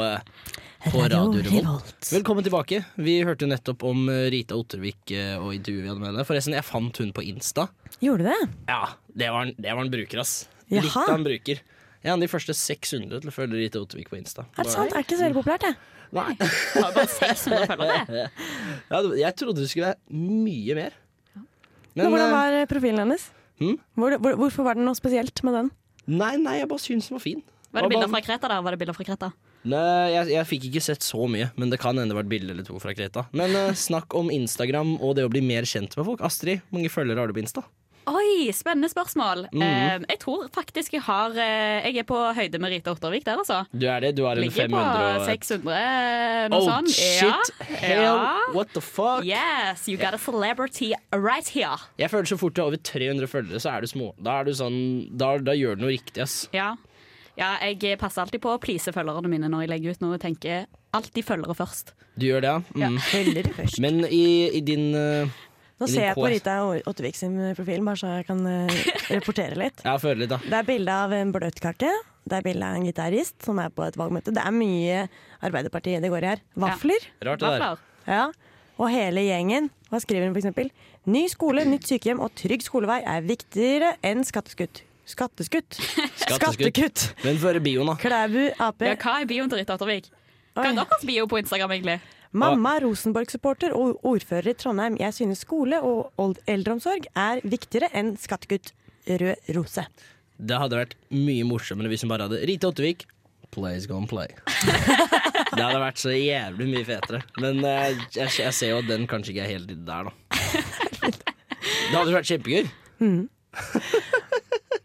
på Radio Revolt. Velkommen tilbake. Vi hørte nettopp om eh, Rita Ottervik eh, og intervjuet vi hadde med henne. Forresten, jeg fant hun på Insta. Gjorde du det? Ja, det var det var en bruker, ass. Jaha. Litt av en bruker. Jeg er en av de første 600 til å følge Rita Ottervik på Insta. Er det sant? Er ikke så veldig populært, det. Nei. Bare 600 følgere. Ja, jeg trodde det skulle være mye mer. Men, hvordan eh, var profilen hennes? Hm? Hvor, hvor, hvorfor var det noe spesielt med den? Nei, nei, jeg bare syns den var fin. Var det bilder fra Kreta der? Var det bilder fra Kreta? Nei, jeg, jeg fikk ikke sett så mye, men det kan hende det var et bilde eller to fra Kreta. Men uh, snakk om Instagram og det å bli mer kjent med folk. Astrid, hvor mange følgere har du på Insta? Oi, spennende spørsmål. Mm Eh, jeg tror faktisk jeg har eh, Jeg er på høyde med Rita Ottervik der, altså. Du er det? Du har en Ligger 500 på 600, noe Oh, sånt. shit. Ja. Hell, Ja. what the fuck? Yes, you got a celebrity right here. Jeg føler så fort du har over 300 følgere, så er du små. Da er du sånn Da, da gjør du noe riktig, ass. Ja. ja, jeg passer alltid på å please følgerne mine når jeg legger ut noe. og tenker alltid følgere først. Du gjør det, ja? Ja. Mm. Følgere først. Men i, i din eh, Nå ser jeg på Rita Ottervik sin profil, bare så jeg kan reportere rapportere litt. Ja, føler litt, da. Det er bilde av en bløtkake. Det er bilde av en gitarist som er på et valgmøte. Det er mye Arbeiderpartiet det går i her. Vafler. Rart det der. Ja. Og hele gjengen. Hva skriver hun f.eks.? Ny skole, nytt sykehjem og trygg skolevei er viktigere enn skatteskutt. Skatteskutt? Skattekutt! Hvem fører bioen, da. Klæbu Ap. Ja, hva er bioen til Rita Ottervik? Hva er deres bio på Instagram, egentlig? Mamma er Rosenborg-supporter og ordfører i Trondheim. Jeg synes skole og eldreomsorg er viktigere enn skattekutt. Rød rose. Det hadde vært mye morsommere hvis hun bare hadde Rite Ottervik. Plays gone play. det hadde vært så jævlig mye fetere. Men uh, jeg, jeg ser jo at den kanskje ikke er helt der, da. Det hadde vært kjempegøy. Mm.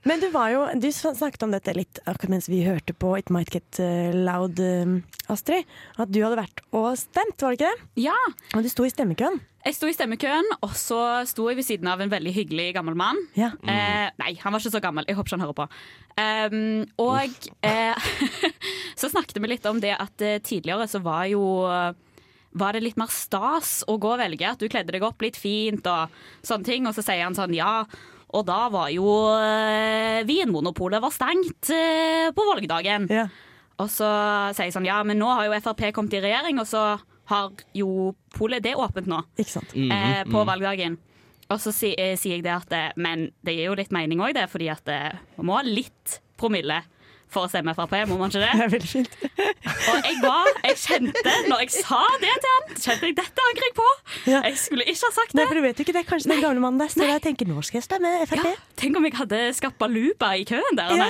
Men du var jo Du snakket om dette litt akkurat mens vi hørte på It Might Get eh, Loud, eh, Astrid. At du hadde vært og stemt, var det ikke det? Ja. Og du sto i stemmekøen. Jeg sto i stemmekøen, og så sto jeg ved siden av en veldig hyggelig gammel mann. Ja. Eh, nei, han var ikke så gammel. Jeg håper ikke han hører på. Um, og eh, så snakket vi litt om det at eh, tidligere så var jo var det litt mer stas å gå og velge, at du kledde deg opp litt fint og sånne ting. Og så sier han sånn ja, og da var jo eh, Vinmonopolet var stengt eh, på valgdagen. Og så sier jeg sånn ja, men nå har jo Frp kommet i regjering, og så har jo polet det åpent nå. Ikke sant? Mhm, eh, på mhm. valgdagen. Og så si, eh, sier jeg det at Men det gir jo litt mening òg, det, fordi at man må ha litt promille for å stemme Frp, må man ikke det? Det er veldig fint. Og jeg var, jeg kjente, når jeg sa det til han, kjente jeg dette angrer jeg på. Jeg skulle ikke ha sagt det. Nei, for du vet jo ikke det. er Kanskje den gamle mannen der står der og tenker nå skal jeg stemme Frp. Tenk om jeg hadde skapt baluba i køen der. Ja.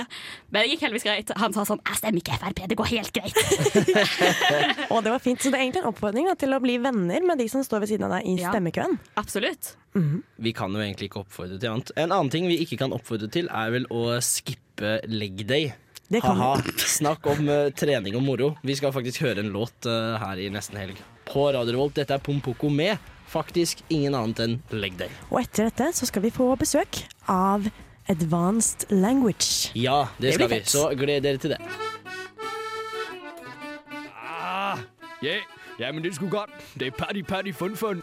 Men det gikk heldigvis greit. Han sa sånn 'Jeg stemmer ikke Frp, det går helt greit'. Og det var fint. Så det er egentlig en oppfordring da, til å bli venner med de som står ved siden av deg i Ja. stemmekøen. Absolutt. Vi kan jo egentlig ikke oppfordre til annet. En annen ting vi ikke kan oppfordre til, er vel å skippe leg day. Det kan Ha-ha. Snakk om eh, trening og moro. Vi skal faktisk høre en låt eh, her i nesten helg. På Radio Revolt. Dette er Pompoko med faktisk ingen annet enn leg day. Og etter dette så skal vi få besøk av Advanced Language. Ja, det, Det skal blir vi. fett. Så gled dere til det. Ah, ja, ja, men det skulle godt. Det er party, party, fun, fun.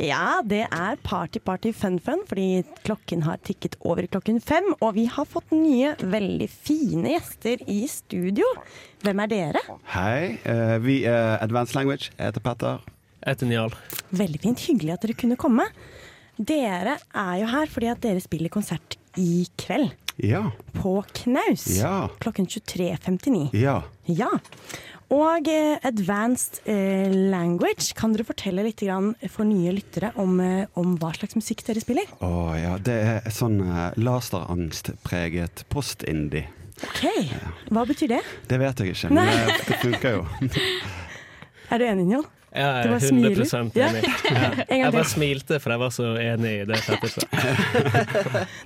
Ja, det er party, party, fun, fun, fordi klokken har tikket over klokken fem. Og vi har fått nye, veldig fine gjester i studio. Hvem er dere? Hei, Uh, vi er Advanced Language. Jeg heter Petter. Jeg heter Njal. Veldig fint. Hyggelig at dere kunne komme. Dere er jo her fordi at dere spiller konsert i kveld. Ja. På Knaus. Ja. Klokken 23.59. Ja. Ja. Og eh, Advanced eh, Language, kan dere fortelle litt for nye lyttere om, eh, om hva slags musikk dere spiller? Å ja, det er sånn laserangstpreget post-indie. Ok, Hva betyr det? Det vet jeg ikke, men Nei. det funker jo. Er du enig, Njål? Jeg er 100 smiler. Ja. enig. Ja. En Jeg bare smilte, for jeg var så enig i det Petter sa.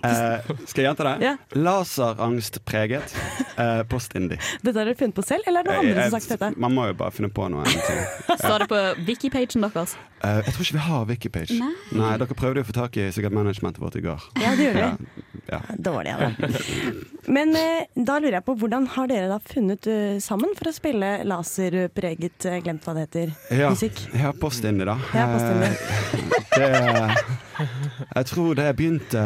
Eh, skal jeg gjenta det? Ja. Laserangstpreget eh, post-indie. Dette har dere funnet på selv, eller er det noen andre som har sagt dette? Man må jo bare finne på noe. Står det på wiki-pagen deres? Eh, jeg tror ikke vi har Wikipage. Nei. Nei, Dere prøvde jo å få tak i sikkert managementet vårt i går. Ja, det gjorde vi. Ja, ja. Dårlig av dem. Men eh, da lurer jeg på, hvordan har dere da funnet uh, sammen for å spille laserpreget, uh, glemt hva det heter, Ja, musikk? ja post-indie, da. Ja, post-indie. Eh, det, jeg tror det begynte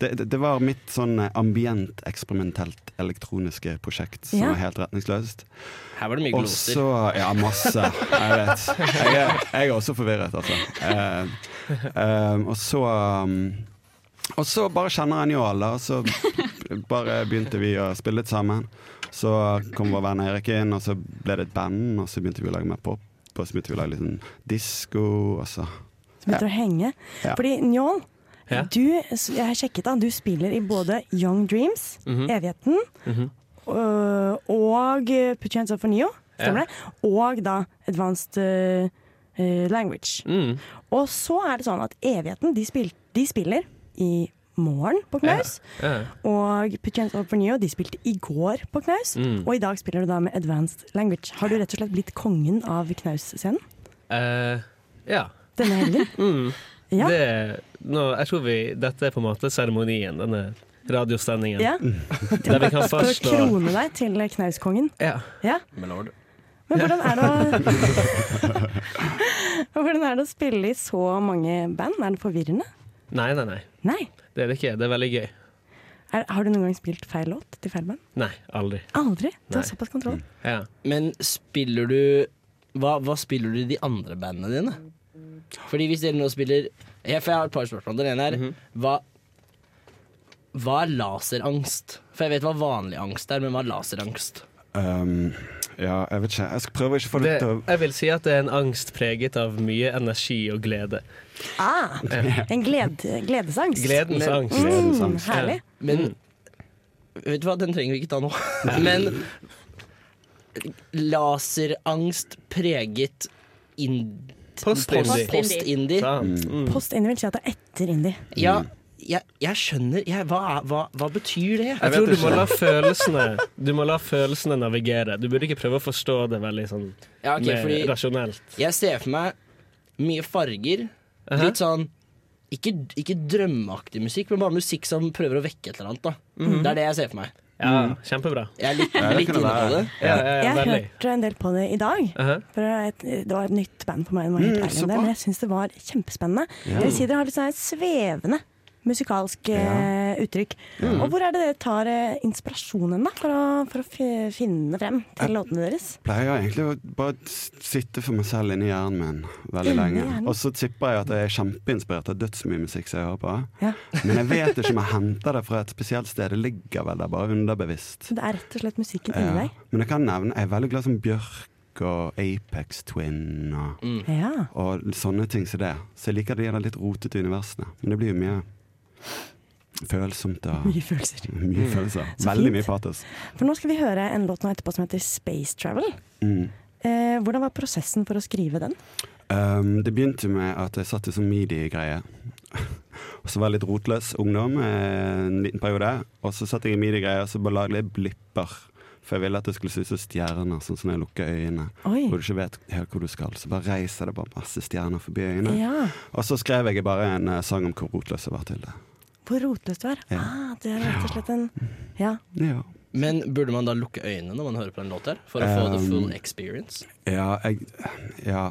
det, det, det var mitt sånn ambient, eksperimentelt elektroniske prosjekt som Ja. var helt retningsløst. Her var det mye gloser. så Ja, masse. Jeg vet. Jeg er, jeg er også forvirret, altså. Eh, eh, og så um, Og så bare kjenner jeg jo alle, Og så bare begynte vi å spille litt sammen. Så kom vår venn Erik inn, og så ble det et band, og så begynte vi å lage mer pop. Og så begynte vi å lage litt sånn disko, og så Så begynte å henge. Ja. Fordi Njål, Ja. du, jeg har sjekket da, du spiller i både Young Dreams, Mhm. Evigheten mm -hmm. og Put Your Hands Up for Neo, stemmer Ja. det? Og da Advanced eh, Language. Mm. Og så er det sånn at Evigheten, de, spil, de spiller i morgen på Knaus. Ja. Og Put Your Hands Up for Neo, de spilte i går på Knaus. Mm. Og i dag spiller du da med Advanced Language. Har du rett og slett blitt kongen av Knaus-scenen Uh, ja. denne helgen? Mm. Ja. Det, nå, jeg tror vi, dette er på en måte seremonien, denne radiosendingen. Ja. Der vi kan fastslå å krone deg til Knauskongen. Ja. Ja. Men lord. Men hvordan er, det å, hvordan er det å spille i så mange band? Er det forvirrende? Nei, nei, nei. Nei. Det er det ikke. Det er veldig gøy. Er, har du noen gang spilt feil låt til feil band? Nei, aldri. Aldri? Du har såpass kontroll. Ja. Men spiller du hva, hva spiller du i de andre bandene dine? Fordi hvis dere nå spiller jeg, For jeg har et par spørsmål. Den ene er Mhm. hva, hva er laserangst? For jeg vet hva vanlig angst er, men hva er laserangst? Um, Ja, jeg vet ikke. Jeg skal prøve å ikke få det Det, til å jeg vil si at det er en angst preget av mye energi og glede. Ah, en glede, gledesangst. Gledens angst. Mm, herlig. Men Vet du hva, den trenger vi ikke ta nå. Men laserangst preget ind Post-indie. Post-indie. post Mm. Post-indie vil si at det er etter indie. Ja, jeg, jeg skjønner jeg, hva, hva, hva betyr det? Jeg tror du må la følelsene Du må la følelsene navigere. Du burde ikke prøve å forstå det veldig sånn Ja, okay, mer fordi- rasjonelt. Jeg ser for meg mye farger. Aha. Litt sånn ikke, ikke drømmeaktig musikk, men bare musikk som prøver å vekke et eller annet. Da. -hmm. Det er det jeg ser for meg. Ja, kjempebra. Jeg er litt, Ja, litt inne på det. Ja, ja, Jeg veldig. hørte en del på det i dag. For et, det var et nytt band for meg, Mm, det, men jeg syns det var kjempespennende. Ja. Jeg vil si dere har litt sånn svevende musikalsk ja. uttrykk. Mm. Og hvor er det dere tar eh, inspirasjonen da, for å, for å finne frem til låtene deres? pleier egentlig å bare sitte for meg selv inni hjernen min veldig Inni lenge. hjernen? Og så tipper jeg at jeg er kjempeinspirert av dødsmye musikk som jeg hører på. Ja. Men jeg vet ikke om jeg henter det fra et spesielt sted. Det ligger vel der bare underbevisst. Det er rett og slett musikken inni Ja. deg. Men jeg kan nevne Jeg er veldig glad som Bjørk og Apex Twin og, Mm. Ja. og sånne ting som det. Så jeg liker de litt rotete universene. Men det blir jo mye følsomt og Mye følelser. Mye følelser. Veldig mye patos. For nå skal vi høre en låt nå etterpå som heter Space Travel. Mm. Eh, hvordan var prosessen for å skrive den? Um, det begynte med at jeg satt i sånn midi-greie. Og så var jeg litt rotløs ungdom eh, en liten periode. Og så satt jeg i midi-greie og så bare lagde jeg blipper. For jeg ville at det skulle se ut som stjerner, sånn som når jeg lukker øynene. Oi. Hvor du ikke vet helt hvor du skal. Så bare reiser det bare masse stjerner forbi øynene. Ja. Og så skrev jeg bare en eh, sang om hvor rotløs jeg var til det. Hvor rotløst du er? Ja. Ah, det er rett og slett en Ja. Ja. Men burde man da lukke øynene når man hører på en låt her? For å få the Um, full experience? Ja, jeg Ja.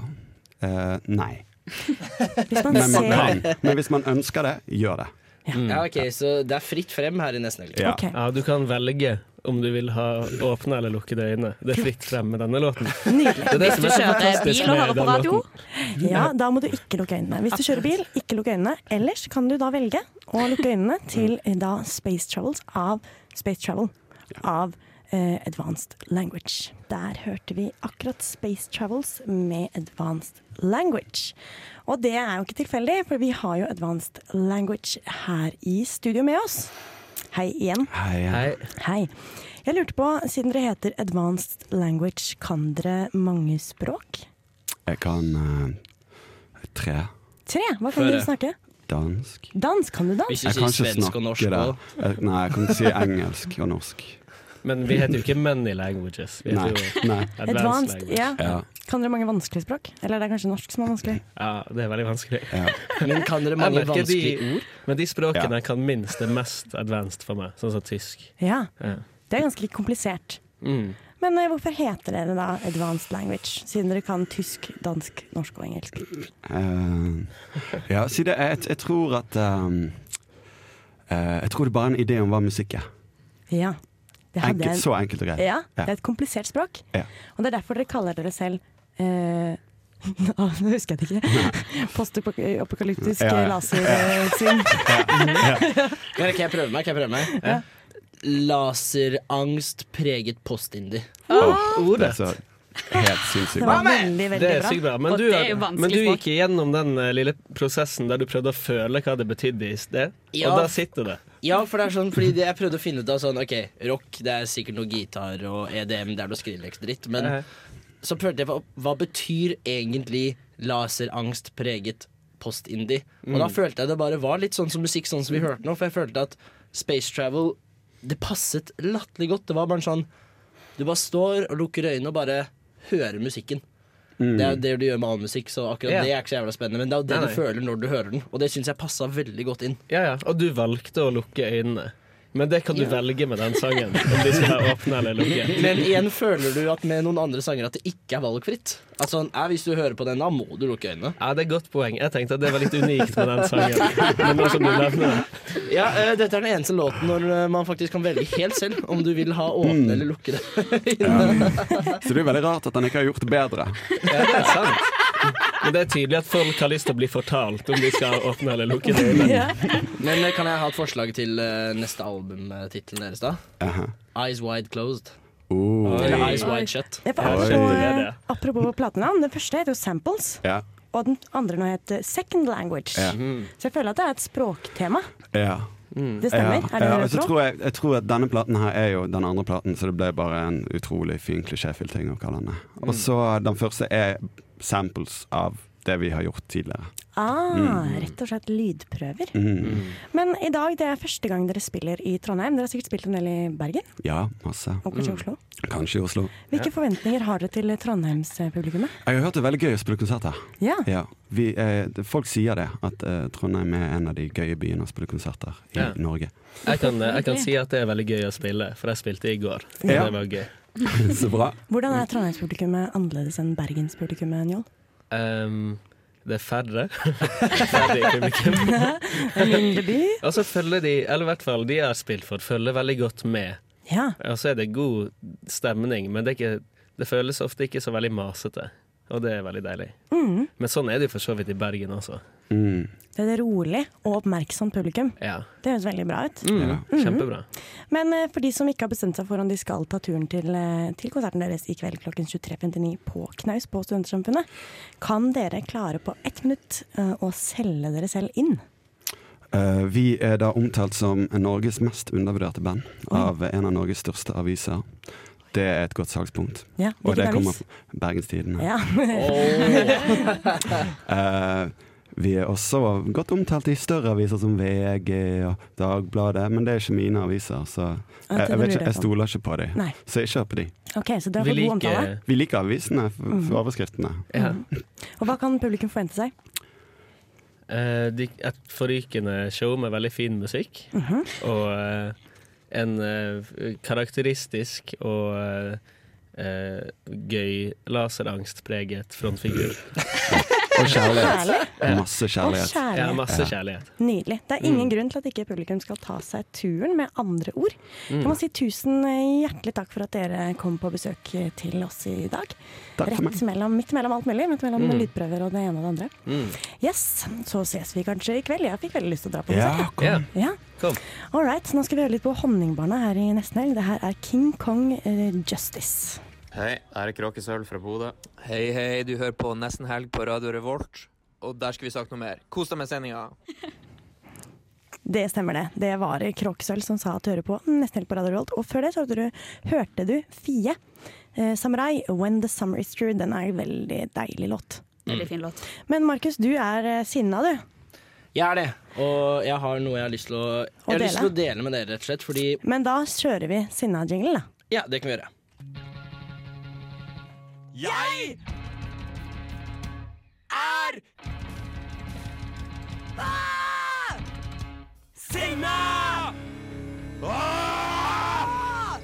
Uh, nei. Hvis man Men man kan. Men hvis man ønsker det, gjør det. Ja, ok, Så det er fritt frem her i Nesten Helg. Ja. ja, du kan velge om du vil ha åpne eller lukkede øyne. Det er fritt frem med denne låten. Nydelig. Det er det som er så fantastisk med den låten. Ja, da må du ikke lukke øynene. Hvis du kjører bil, ikke lukke øynene. Ellers kan du da velge å lukke øynene til eh, da Space Travels av Space Travel av eh, Advanced Language. Der hørte vi akkurat Space Travels med Advanced Language. Og det er jo ikke tilfeldig, for vi har jo Advanced Language her i studio med oss. Hei igjen. Hei. Hei. Jeg lurte på, siden dere heter Advanced Language, kan dere mange språk? Jeg kan uh, tre. Tre? Hva kan Føre. dere snakke? Dansk. Dansk, kan du dansk? Hvis Jeg kan ikke svensk og snakke norsk det. Jeg- Nei, jeg kan ikke si engelsk og norsk. Men vi heter jo ikke Many Languages. Vi heter Nei. jo Nei. Advanced, Advanced, Language. ja. Ja. Kan dere mange vanskelige språk? Eller det er kanskje norsk som er vanskelig? Ja, det er veldig vanskelig. Men kan dere mange de- vanskelige ord? Men de språkene ja. kan minst, det mest advanced for meg, sånn som tysk. Ja. Ja. Det er ganske komplisert. Mm. Men uh, hvorfor heter dere da Advanced Language, siden dere kan tysk, dansk, norsk og engelsk? Uh, ja, si det. Jeg, jeg tror at um, uh, Jeg tror det er bare en idé om hva musikk er. Ja. Det hadde Enkelt, en, så enkelt og greit. Ja, Ja. det er et komplisert språk. Ja. Og det er derfor dere kaller dere selv eh, Nå husker jeg det ikke. Postapokalyptisk Ja, ja. lasersving. Kan jeg prøve meg? Kan jeg prøve meg? Ja. Laserangst preget postindie. Ordet. Det er så helt sinnssykt. bra. veldig, veldig Det er bra. sykt bra. Men du, er men du gikk igjennom den eh, lille prosessen der du prøvde å føle hva det betydde i sted, Ja. og da sitter det. Ja, for det er sånn, fordi det jeg prøvde å finne ut av sånn, ok, rock, det er sikkert noe gitar og EDM, det er noe Skrillex-dritt, men Eh. Så prøvde jeg på hva betyr egentlig laserangst preget post-indie? Og da Mm. følte jeg det bare var litt sånn som musikk sånn som vi hørte nå, for jeg følte at Space Travel, det passet latterlig godt. Det var bare sånn, du bare står og lukker øynene og bare hører musikken. Mm. Det er jo det du gjør med all musikk, så akkurat yeah. det er ikke så jævla spennende. Men det er jo det Nei, du føler når du hører den, og det syns jeg passa veldig godt inn. Ja, ja. Og du valgte å lukke øynene. Men det kan du Ja. velge med den sangen, om de skal være åpne eller lukke. Men igjen føler du at med noen andre sanger at det ikke er valgfritt. Altså, Hvis du hører på den, da må du lukke øynene. Ja, det er et godt poeng. Jeg tenkte at det var litt unikt med den sangen. Men nå som du nevner det. Ja, uh, Dette er den eneste låten når eh, man faktisk kan velge helt selv om du vil ha åpne Mm. eller lukkede Så det er veldig rart at han ikke har gjort det bedre. Ja, det er sant. Men det er tydelig at folk har lyst til å bli fortalt om de skal åpne eller lukke øynene. Men eh, kan jeg ha et forslag til eh, neste albumtittelen deres, da? Aha. Eyes Wide Closed. Oh. Eller Eyes Wide Shut. Ja, for apropos, apropos platenavn, den første heter jo Samples, Ja. og den andre nå heter Second Language. Ja. Så jeg føler at det er et språktema. Ja. Det stemmer? Ja. Er det ja, det og så du tror? tror jeg, jeg tror at denne platen her er jo den andre platen, så det ble bare en utrolig fin klisjéfylt ting å kalle den. Og så den første er samples av det vi har gjort tidligere. Ah, Mm. Rett og slett lydprøver. Mm. Men i dag det er første gang dere spiller i Trondheim. Dere har sikkert spilt en del i Bergen, Ja, masse. og kanskje i Oslo. Kanskje i Oslo. Hvilke forventninger har dere til Trondheimspublikummet? Jeg har hørt det er veldig gøy å spille konserter. Ja. Vi, eh, folk sier det, at eh, Trondheim er en av de gøye byene å spille konserter i Ja. Norge. Jeg kan, jeg kan si at det er veldig gøy å spille, for jeg spilte i går. Ja. Det var gøy. Så bra. Hvordan er Trondheimspublikummet annerledes enn Bergenspublikummet, Njål? Um, det er færre. færre i publikum. En mindre by? Og så følger de, eller i hvert fall de jeg har spilt for, følger veldig godt med. Ja. Og så er det god stemning, men det, er ikke, det føles ofte ikke så veldig masete. Og det er veldig deilig. Mm. Men sånn er det jo for så vidt i Bergen også. Mm. Det er et rolig og oppmerksomt publikum. Ja. Det høres veldig bra ut. Mm, ja. Kjempebra. Men eh, for de som ikke har bestemt seg for om de skal ta turen til, eh, til konserten deres i kveld klokken 23.59 på Knaus på Studentersamfunnet, kan dere klare på ett minutt eh, å selge dere selv inn? Eh, vi er da omtalt som Norges mest undervurderte band av en av Norges største aviser. Det er et godt salgspunkt. Ja, Og det kommer avis? Bergens Tidende. Ja. Eh, vi er også godt omtalt i større aviser som VG og Dagbladet, men det er ikke mine aviser, så jeg, jeg, vet ikke, jeg stoler ikke på dem. Så jeg kjøper på dem. Okay, så dere fått god omtale. Vi liker avisene for, Mhm. for overskriftene. Ja. Og hva kan publikum forvente seg? Uh, de, et forrykende show med veldig fin musikk. Mhm. Og uh, en eh, karakteristisk og gøy laserangstpreget frontfigur. Og kjærlighet. Masse kjærlighet. Kjærlighet. Ja, masse kjærlighet. Nydelig. Det er ingen Mm. grunn til at ikke publikum skal ta seg turen med andre ord. Jeg må si tusen hjertelig takk for at dere kom på besøk til oss i dag. Rett mellom, midt mellom alt mulig. Midt mellom Mm. lydprøver og det ene og det andre. Mm. Yes, Så ses vi kanskje i kveld. Jeg fikk veldig lyst til å dra på Ja, besøk. kom. Ja. Kom. All right, nå skal vi høre litt på Honningbarna her i nesten helg. Det her er King Kong eh, Justice. Hei, her er Kråkesølv fra Bodø. Hei, hei, du hører på Nesten Helg på Radio Revolt. Og der skal vi snakke noe mer. Kos deg med sendinga. Det stemmer det. Det var Kråkesølv som sa at du hører på nesten helt på Radio Revolt. Og før det så hørte du, hørte du Fie. Eh, Samurai, 'When the Summer Is True'. Den er en veldig deilig låt. Veldig fin låt. Men Markus, du er eh, sinna, du. Jeg er det, og jeg har noe jeg har lyst til å, jeg har Å lyst til å dele? dele med dere, rett og slett. Fordi Men da kjører vi sinna-jinglen, da. Ja, det kan vi gjøre. Jeg er ah! sinna! Ah!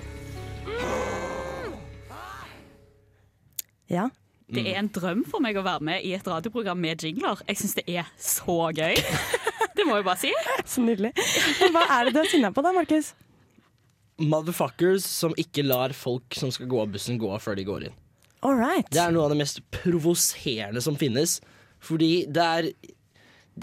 Ja. Det er en drøm for meg å være med i et radioprogram med jingler. Jeg syns det er så gøy. Det må jeg bare si. Så nydelig. Men hva er det du er sinna på da, Markus? Motherfuckers som ikke lar folk som skal gå av bussen, gå av før de går inn. All right. Det er noe av det mest provoserende som finnes. Fordi det er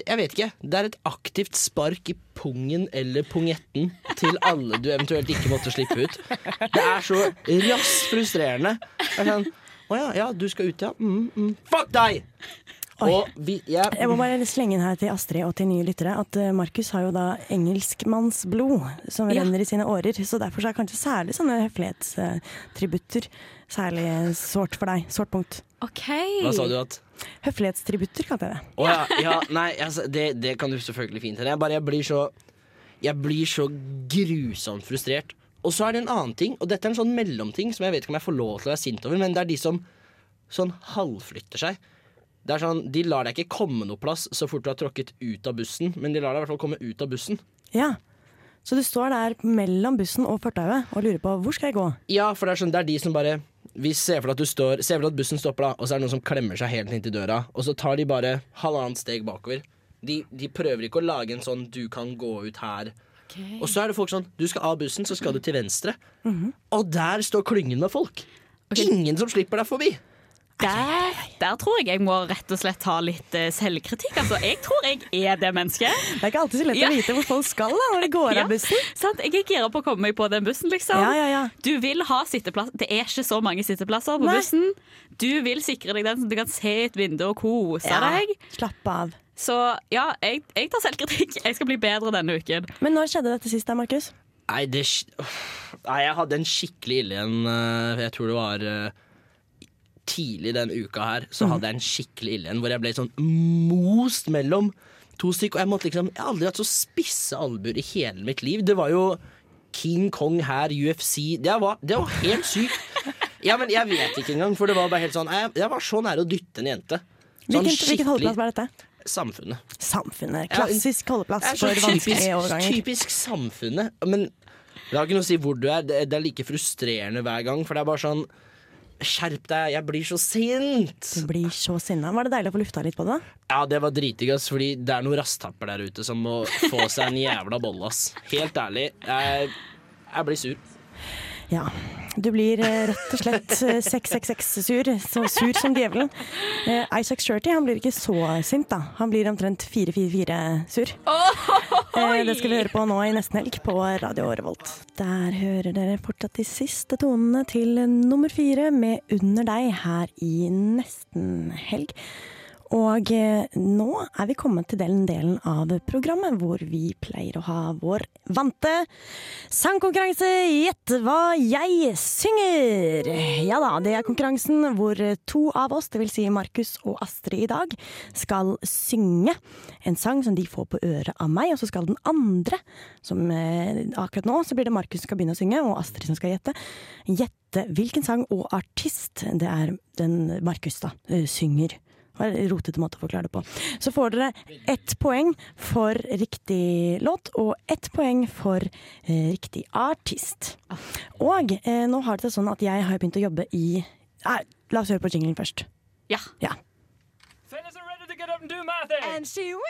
Jeg vet ikke. Det er et aktivt spark i pungen eller pungetten til alle du eventuelt ikke måtte slippe ut. Det er så raskt frustrerende. Det er sånn Å ja, ja, du skal ut, ja. Mm, mm. Fuck deg! Og vi, jeg, Jeg må bare slenge inn her til Astrid og til nye lyttere at eh, Markus har jo da engelskmannsblod som Ja. renner i sine årer. Så derfor så er kanskje særlig sånne høflighetstributter særlig sårt for deg. Sårt punkt. Okay. Hva sa du at Høflighetstributter kalte jeg det. Å ja, ja, nei, altså, det, det kan du selvfølgelig fint hende. Jeg, bare- jeg blir så Jeg blir så grusomt frustrert. Og så er det en annen ting, og dette er en sånn mellomting som jeg vet ikke om jeg får lov til å være sint over, men det er de som sånn halvflytter seg. Det er sånn, De lar deg ikke komme noe plass så fort du har tråkket ut av bussen, men de lar deg i hvert fall komme ut av bussen. Ja. Så du står der mellom bussen og fortauet og lurer på hvor skal jeg gå? Ja, for det er sånn, det er de som bare Vi ser for står Ser for deg at bussen stopper, da, og så er det noen som klemmer seg helt inntil døra, og så tar de bare halvannet steg bakover. De, de prøver ikke å lage en sånn 'du kan gå ut her'. Og så er det folk sånn Du skal av bussen, så skal du til venstre. Og der står klyngen med folk. Ingen som slipper deg forbi. Der, der tror jeg jeg må rett og slett ta litt eh, selvkritikk. Altså, jeg tror jeg er det mennesket. Det er ikke alltid så lett å vite hvor folk skal da, når de går av bussen. Sant? Jeg er gira på å komme meg på den bussen, liksom. Ja, ja, ja. Du vil ha sitteplass. Det er ikke så mange sitteplasser på Nei. bussen. Du vil sikre deg den så du kan se et vindu og kose Ja, deg. Slapp av. Så ja, jeg, jeg tar selvkritikk. Jeg skal bli bedre denne uken. Men når skjedde dette sist da, Markus? Nei, det, nei, jeg hadde en skikkelig ille en. eh, Jeg tror det var eh, tidlig den uka her. Så hadde jeg en skikkelig ille en hvor jeg ble sånn most mellom to stykk. Og jeg måtte liksom Jeg har aldri hatt så spisse albuer i hele mitt liv. Det var jo King Kong her, UFC. Det var, det var helt sykt. Ja, men jeg vet ikke engang, for det var bare helt sånn Jeg, jeg var så nære å dytte en jente. Sånn Hvilken, hvilken holdeplass var dette? Samfunnet. Samfunnet. Klassisk holdeplass Det er for vanskelige overganger. typisk samfunnet. Men det har ikke noe å si hvor du er. Det, det er like frustrerende hver gang. For det er bare sånn Skjerp deg, jeg blir så sint! Du blir så sinna. Var det deilig å få lufta litt på det? Ja, det var dritdigg, ass. Fordi det er noen rasttapper der ute som må få seg en jævla bolle, ass. Helt ærlig. Jeg, jeg blir sur. Ja. Du blir eh, rett og slett eh, 666-sur. Så sur som djevelen. Eh, Isaac Shirty han blir ikke så sint, da. Han blir omtrent 444-sur. Eh, det skal vi høre på nå i nesten helg på Radio Revolt. Der hører dere fortsatt de siste tonene til nummer fire med Under deg her i nesten helg. Og eh, nå er vi kommet til den delen av programmet hvor vi pleier å ha vår vante sangkonkurranse Gjett hva jeg synger! Ja da, det er konkurransen hvor to av oss, dvs. Si Markus og Astrid i dag, skal synge en sang som de får på øret av meg, og så skal den andre, som eh, akkurat nå, så blir det Markus som skal begynne å synge, og Astrid som skal gjette, gjette hvilken sang og artist det er den Markus da eh, synger. Var en rotete måte å forklare det på. Så får dere ett poeng for riktig låt, og ett poeng for eh, riktig artist. Og eh, nå har det seg sånn at jeg har begynt å jobbe i Nei, La oss høre på jinglen først. Ja. ja. do my thing. And she will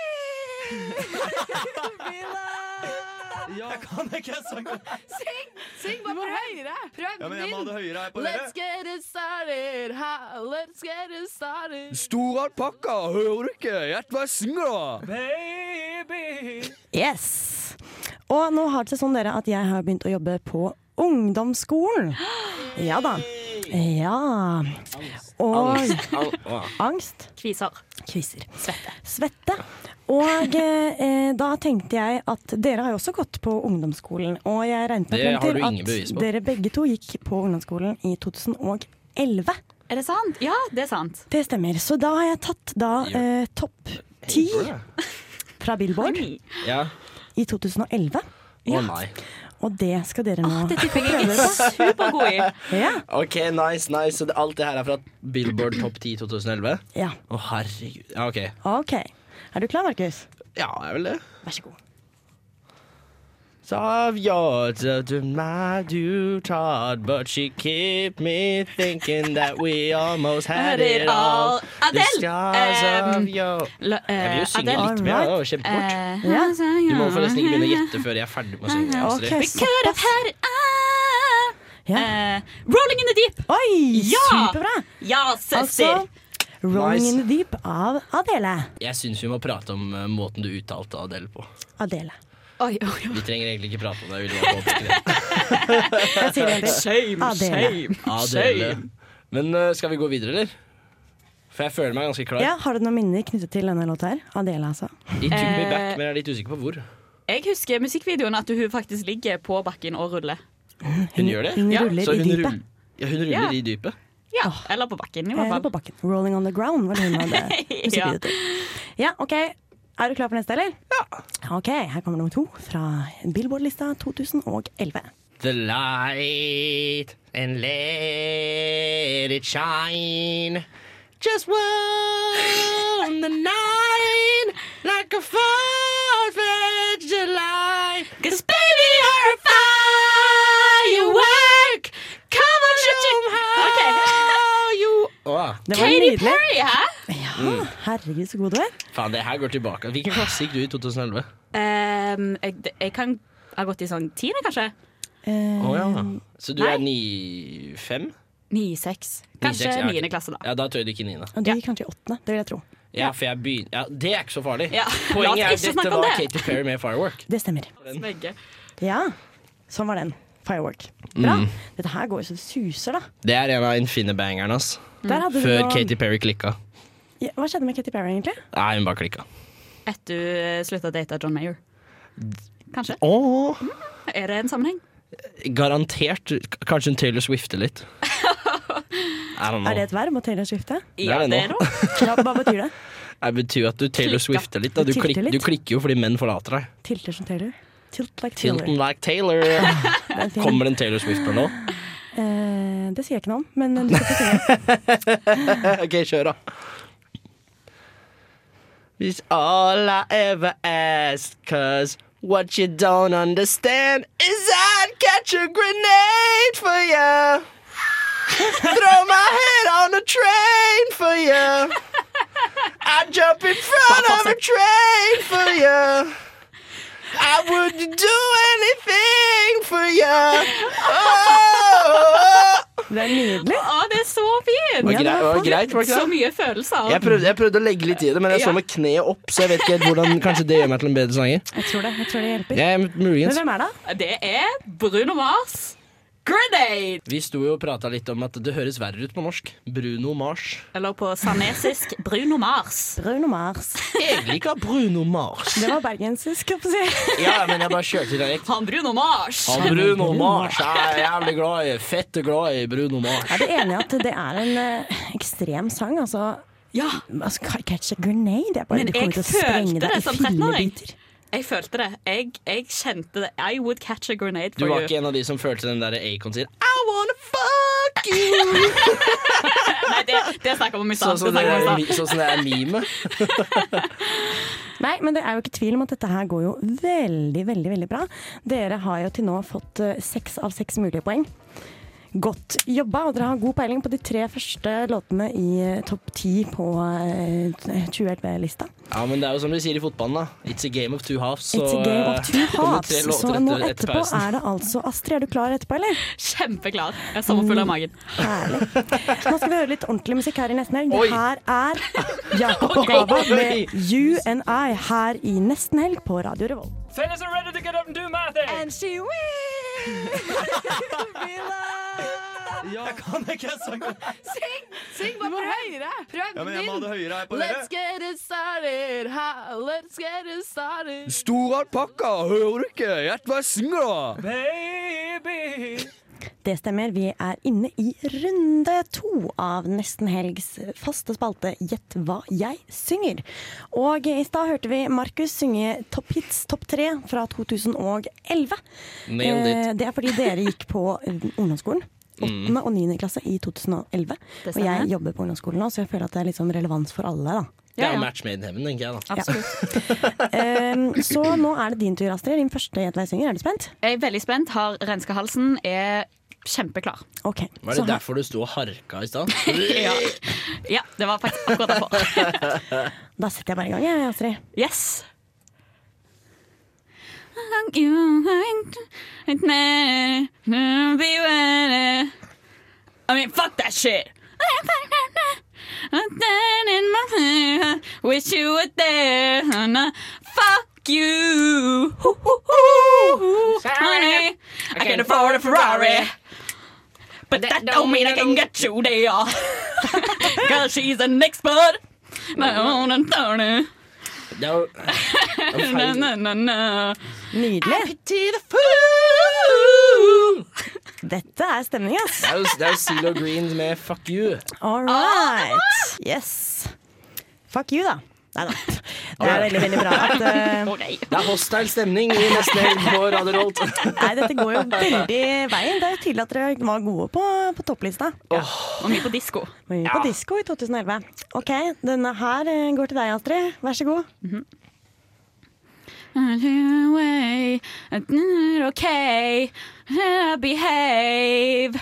be loved. Jeg kan ikke sangen. Syng! Syng bare prøv! høyere. Prøv Ja, men jeg må ha det høyere her på Let's get it started. Ha, let's get it started. Stor alpakka, hører du ikke? Gjett hva jeg synger, da! Baby. Yes. Og nå har det seg sånn dere at jeg har begynt å jobbe på ungdomsskolen. Ja da. Ja. Og Angst. Angst. Kviser. Kviser. Svette. Svette. Og eh, da tenkte jeg at dere har jo også gått på ungdomsskolen. Og jeg regnet meg til at dere begge to gikk på ungdomsskolen i 2011. Er det sant? Ja, det er sant. Det stemmer. Så da har jeg tatt da eh, topp ti fra Billboard Ja. i 2011. Å nei. Og det skal dere nå Det tipper jeg er supergod i. Ja. OK, nice, nice. Så alt det her er fra Billboard Topp 10 2011? Ja. Å, herregud. Ja, OK. OK. Er du klar, Markus? Ja, jeg er vel det. Vær så god. Savjata to my do Todd, but she keep me thinking that we almost had it all. The Adele! stars Um, of your La- Jeg vil jo synge Adele. litt mer, det var jo kjempekort. Eh, Ja. Du må forresten ikke begynne å gjette før jeg er ferdig med å synge. Ok, Astrid. We could have had it all. Ja. Eh, Rolling in the Deep. Oi, Ja! superbra! Ja, Altså. Rolling Nice. in the Deep av Adele. Jeg syns vi må prate om uh, måten du uttalte Adele på. Adele. Oi, oi, oi. Vi trenger egentlig ikke prate om det. Jeg sier det. Shame, shame, Adele. shame. Men uh, skal vi gå videre, eller? For jeg føler meg ganske klar. Ja, Har du noen minner knyttet til denne låta her? Adele, altså. It me Eh, back, men jeg er litt usikker på hvor. Jeg husker musikkvideoen at hun faktisk ligger på bakken og ruller. Hun gjør det? Hun Ja. ruller Så i dypet. rull, ja, hun ruller Ja. i dypet? Ja, Eller på bakken, i hvert Eller fall. på bakken. Rolling on the ground var det hun hadde musikkvideo til. Ja, OK. Er du klar for neste, eller? Ja. OK, her kommer nummer to fra Billboard-lista 2011. The light and let it shine. Just one the night like a far-fetched of Det var Katy nydelig. Perry, hæ? Ja, herregud, så god du er. Faen, det her går tilbake. Hvilken klasse gikk du i 2011? Ehm, jeg, jeg kan ha gått i sånn tiende, kanskje. Eh, Å ja. Så du Nei. er 9-5? 9-6. Kanskje 9-6, ja, ok. niende klasse, da. Ja, da tror jeg du ikke niende. 9. Og du gikk kanskje i åttende, det vil jeg tro. Ja, for jeg begynner ja, Det er ikke så farlig. Ja, la Poenget er ikke at dette om var det. Katy Perry med Firework. Det stemmer. Begge. Ja, sånn var den. Firework. Bra. Mm. Dette her går jo så det suser, da. Det er en av infinibangerne hans. Der hadde Før noen... Katy Perry klikka. Ja, hva skjedde med Katy Perry, egentlig? Nei, hun bare klikka. Etter du eh, slutta å date John Mayer. Kanskje? Åh, Er det en sammenheng? garantert. Kanskje hun Taylor Swifter litt. I don't know. Er det et verb å Taylor Swifte? Det er det nå. Ja, hva betyr det? Det betyr at du Taylor. Swifter litt. Da. Du, klik, litt. du klikker jo fordi menn forlater deg. Tilter som Taylor? Tilt like Taylor. Tilton like Taylor. Det er en fin. Kommer det en Taylor Swifter nå? Eh, det sier jeg ikke noe om, men du skal få synge. OK, kjør, da. It's all I ever ask, cause what you don't understand is I'd catch a grenade for you. Throw my head on a train for ya. I'd jump in front of a train for ya. I would do anything for you. Oh. Det er nydelig. Å, det er så fint! Var greit, var greit, var Så mye følelser. Jeg prøvde, jeg prøvde å legge litt i det, men jeg så med kneet opp, så jeg vet ikke helt hvordan Kanskje det gjør meg til en bedre sanger. Jeg tror det, jeg tror det hjelper. Ja, Men muligens. hvem er det? Det er Bruno Mars. Grenade! Vi sto jo og prata litt om at det høres verre ut på norsk. Bruno Mars. Eller på sanesisk Bruno Mars. Bruno Mars. Jeg liker Bruno Mars. Det var bergensisk, holdt jeg på å si. Ja, men jeg bare kjørte dialekt. Han Bruno Mars. Han Bruno Mars jeg er jævlig glad i. Fette glad i Bruno Mars. Jeg Er enig i at det er en eh, ekstrem sang? Altså, Ja. altså Catch a grenade. Jeg bare Men jeg følte det som 13-åring. Jeg følte det. Jeg, jeg kjente det. I would catch a grenade for you. Du var you. ikke en av de som følte den der Acon sier I wanna fuck you. Nei, det, det snakker vi om i Sånn stad. sånn som det er meme. Nei, men det er jo ikke tvil om at dette her går jo veldig, veldig veldig bra. Dere har jo til nå fått eh, seks av seks mulige poeng. Godt jobba, og dere har god peiling på de tre første låtene i eh, topp ti på eh, 2011-lista. Ja, men det er jo som de sier i fotballen, da. It's a game of two halves. It's a game of two halves. Så nå etter, etter etterpå pausen. er det altså Astrid. Er du klar etterpå, eller? Kjempeklar. Jeg er sommerfull av magen. Herlig. Nå skal vi høre litt ordentlig musikk her i Nesten Helg. Det her er Jakob Gava med You and I her i Nesten Helg på Radio Revolt. Fellas are ready to get up and do my thing. And she will Ja, kan jeg ikke sangen? Syng! Syng bare prøv! høyere! Prøv Ja, men jeg må ha det høyere her på Let's get it started, ha, let's get it started. Stor alpakka, hører du ikke? Gjett hva jeg synger, da! Baby. Det stemmer. Vi er inne i runde to av Nesten Helgs faste spalte Gjett hva jeg synger. Og i stad hørte vi Markus synge Topp hits topp tre fra 2011. Nailed it. Eh, Det er fordi dere gikk på ungdomsskolen. Mm. Og 9. klasse i 2011. Og jeg jobber på ungdomsskolen nå, så jeg føler at det er liksom relevans for alle. da. Det er jo match made in heaven, tenker jeg da. Eh, så nå er det din tur, Astrid. Din første Gjett hva jeg synger. Er du spent? Jeg er veldig spent. Har renska halsen. Er kjempeklar. Okay. Var det derfor du sto og harka i stad? ja. ja, det var faktisk akkurat derfor. Da setter jeg bare i gang, jeg, Astrid. Yes. I mean, fuck that shit. Wish you were there. Fuck you. Honey, I can afford a Ferrari. But that don't mean I can get you there. Cause she's an expert. Na, na, na, na. Det er jo Na, na, na, na. Nydelig. Dette er stemning, ass. Det er jo, det er jo Zelo Green med Fuck You. All right. Yes. Fuck you, da. Nei da. Det er veldig, veldig bra at uh, Det er hostile stemning i neste helg på Radio Rolt. Nei, dette går jo veldig veien. Det er jo tydelig at dere var gode på, på topplista. Og mye på disko. Mye på disko i 2011. OK, denne her eh, går til deg, Astrid. Vær så god. Way, okay, I behave.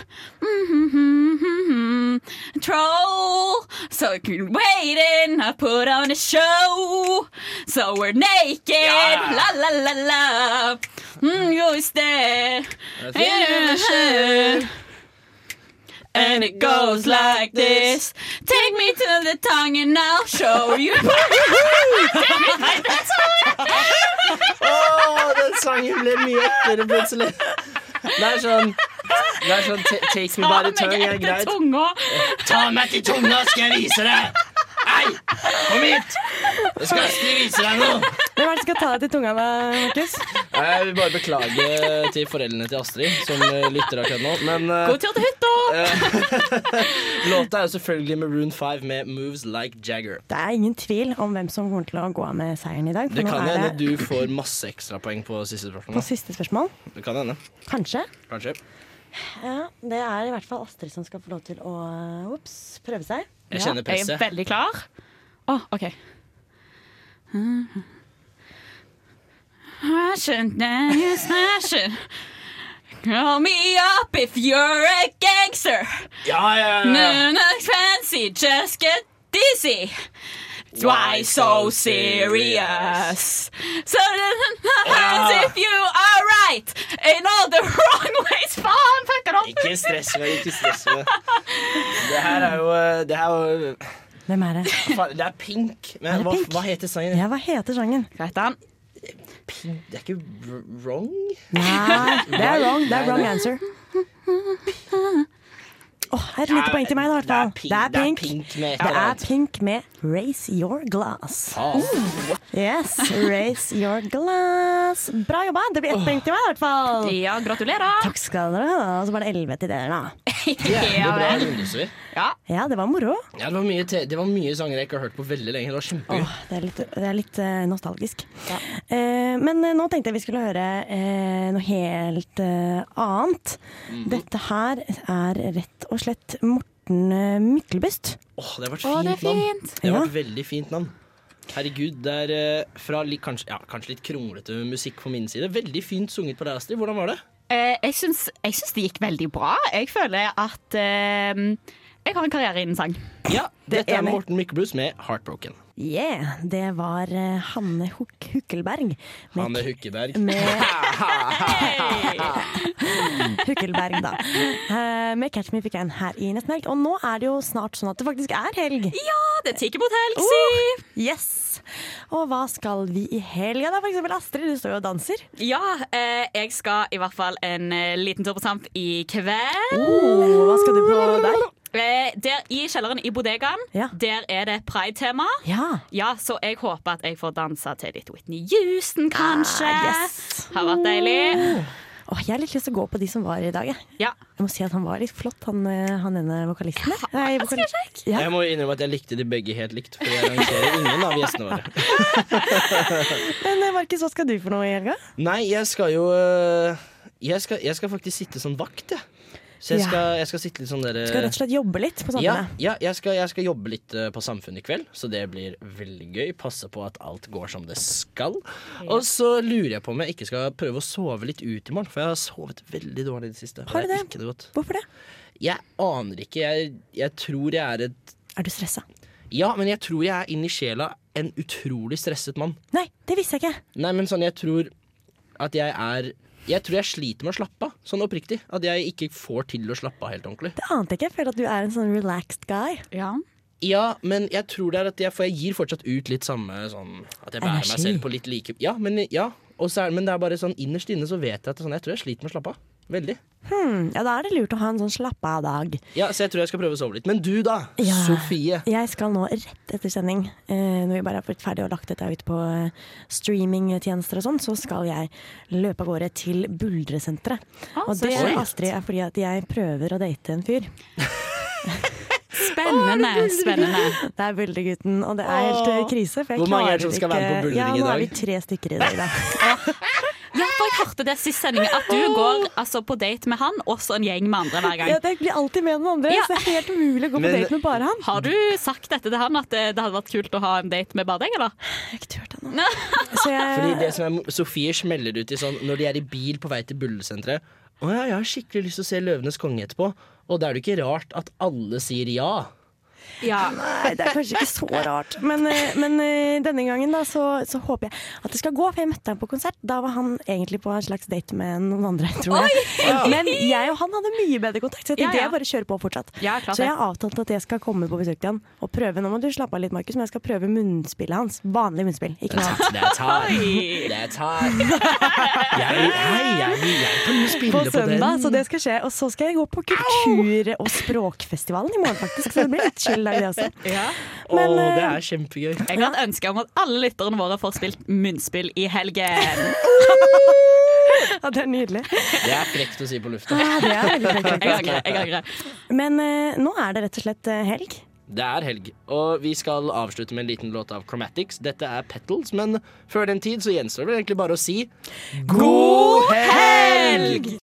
Mm-hmm. Troll, so I can wait in. I put on a show, so we're naked. La la la la. Mm, Who's there? And it goes like this. Take me to the tongue and I'll show you. oh, den sangen ble mye etter plutselig. Det er sånn Det er sånn ta- Take me by the tongue er greit. Ta meg til tunga, skal jeg vise deg! Ei, kom hit! Jeg skal jeg vise deg noe. Hvem er det som skal ta deg til tunga, da, Markus? Jeg vil bare beklage til foreldrene til Astrid, som eh, lytter akkurat nå. Men eh, God tur til hytta! låta er jo selvfølgelig Maroon 5 med Moves Like Jagger. Det er ingen tvil om hvem som kommer til å gå av med seieren i dag. Det kan hende hende du får masse ekstrapoeng på siste på siste spørsmål. Det kan hende. Kanskje. Kanskje. Ja, Det er i hvert fall Astrid som skal få lov til å ups, prøve seg. Jeg kjenner presset. Jeg er veldig klar. Å, OK. I shouldn't you smash it. Call me up if you're a gangster. Ja, ja, ja. No, no, fancy, just get dizzy. Why so serious? So Ja. if you are right in all the wrong ways. Faen, fucker opp! Ikke stress med ikke stress med det. her er jo Det her er jo Hvem er det? Det er Pink. Men Er hva, Pink? hva heter sangen? Ja, hva heter sangen? Hva heter han? Pink. Det er ikke wrong? Nei, det er wrong. Det er wrong det- her er et lite poeng til meg, da, i hvert fall. Det er pink- det er pink med Det er pink med Raise Your Glass. Ah. Yes, raise your glass. Bra jobba. Det blir ett poeng til meg, i hvert fall. Ja, gratulerer. Takk skal dere ha. Og så var det elleve til dere, da. Jævlig bra rundes vi. Ja. Ja, det var moro. Ja, det, var mye te det var mye sanger jeg ikke har hørt på veldig lenge. Det var kjempegøy. Åh, det er litt, det er litt eh, nostalgisk. Eh, men eh, nå tenkte jeg vi skulle høre eh, noe helt eh, annet. Mhm. Dette her er rett og slett Morten eh, Myklebust. Åh, det har vært fint det er navn. fint. Det har Ja. vært veldig fint navn. Herregud, det er eh, fra litt, kanskje, ja, kanskje litt kronglete musikk på min side. Veldig fint sunget på deg, Astrid. Hvordan var det? eh, jeg syns, jeg syns det gikk veldig bra. Jeg føler at eh, jeg har en karriere innen sang. Ja, Det dette er er. Morten Myklebust med 'Heartbroken'. Yeah, det var eh, Hanne Huk Hukkelberg. med Hanne Hukkeberg. Med Hukkelberg, da. Eh, med 'Catch Me If You Can' her i Nesten Helg. Og nå er det jo snart sånn at det faktisk er helg. Ja, det tikker mot helg, si! Oh, yes! Og hva skal vi i helga, da? For eksempel Astrid, du står jo og danser. Ja, eh, jeg skal i hvert fall en eh, liten tur på Samp i kveld. Oh, hva skal du på der? Eh, der I kjelleren i bodegaen. Der er det pride-tema. Ja. Så jeg håper at jeg får danse til litt Whitney Houston, kanskje. Ah, yes. Har vært deilig. Oh, jeg har litt lyst til å gå på de som var i dag. Jeg, Ja. jeg må si at han var litt flott, han, eh, han ene vokalisten. Nei, vokalist. ja. Jeg må innrømme at jeg likte de begge helt likt, for jeg rangerer ingen av gjestene våre. Men eh, Markus, hva skal du for noe i helga? Nei, jeg skal jo jeg skal, jeg skal faktisk sitte som vakt, jeg. Så jeg skal, jeg skal sitte litt sånn der Du skal rett og slett jobbe litt på Samfunnet? ja jeg, skal, jeg skal jobbe litt øh, på Samfunnet i kveld, så det blir veldig gøy. Passe på at alt går som det skal. Og så lurer jeg på om jeg ikke skal prøve å sove litt ut i morgen, for jeg har sovet veldig dårlig i det siste. Har du det? det? Hvorfor det? Jeg aner ikke. Jeg, jeg tror jeg er et Er du stressa? Ja, men jeg tror jeg er inni sjela en utrolig stresset mann. Nei, det visste jeg ikke. Nei, men sånn, jeg tror at jeg er Jeg tror jeg sliter med å slappe av, sånn oppriktig. At jeg ikke får til å slappe av helt ordentlig. Det ante jeg ikke. Jeg føler at du er en sånn relaxed guy. Ja. Ja, men jeg tror det er at jeg For jeg gir fortsatt ut litt samme sånn At jeg bærer meg selv på litt like Ja, men, ja og så er, men det er bare sånn innerst inne så vet jeg at sånn, jeg tror jeg sliter med å slappe av. Veldig. Hmm, ja, da er det lurt å ha en sånn slappe av-dag. Ja, Så jeg tror jeg skal prøve å sove litt. Men du, da? Ja. Sofie. Jeg skal nå rett etter sending, eh, når vi bare har blitt ferdig og lagt dette ut på eh, streamingtjenester og sånn, så skal jeg løpe av gårde til Buldresenteret. Ah, og det, er Astrid, er fordi at jeg prøver å date en fyr. Spennende. spennende. Det er Buldregutten, og det er helt eh, krise. For jeg Hvor mange er det som skal være med på i buldring ja, i Nå er vi tre stykker i dag. Da. Ja, for jeg hørte det sist sending, at du går altså, på date med han og så en gjeng med andre hver gang. Ja, det blir alltid med noen andre, Ja. så det er helt umulig å gå på Men- date med bare han. Har du sagt dette til han, at det, det hadde vært kult å ha en date med bare deg, eller? Jeg har ikke turt ennå. Fordi det som er, mo- Sofie smeller ut i sånn når de er i bil på vei til Bullesenteret. Å ja, jeg har skikkelig lyst til å se Løvenes konge etterpå. Og da er det ikke rart at alle sier ja. Ja. Nei, det er kanskje ikke så rart. Men, eh, men eh, denne gangen da, så, så håper jeg at det skal gå, for jeg møtte ham på konsert. Da var han egentlig på en slags date med noen andre, tror jeg. Men jeg og han hadde mye bedre kontakt, så jeg tenkte ja. jeg bare kjører på fortsatt. Så jeg har avtalt at jeg skal komme på besøk til han og prøve. Nå må du slappe av litt, Markus, men jeg skal prøve munnspillet hans. Vanlig munnspill, ikke noe annet. That's tar. Det. Jeg, hei, jeg, jeg kan jo spille På på, søndag, den. så det skal skje. Og så skal jeg gå på kultur- og språkfestivalen i morgen, faktisk. Så det blir litt chill dag, det også. Ja. Men, oh, det eh, er kjempegøy. Jeg kan ønske om at alle lytterne våre får spilt munnspill i helgen. Ja, det er nydelig. Det er frekt å si på lufta. Ja, det er veldig frekt, Jeg faktisk. angrer. jeg angrer. Men uh, nå er det rett og slett eh, helg. Det er helg, og vi skal avslutte med en liten låt av Chromatics. Dette er Petals, men før den tid så gjenstår det egentlig bare å si God helg!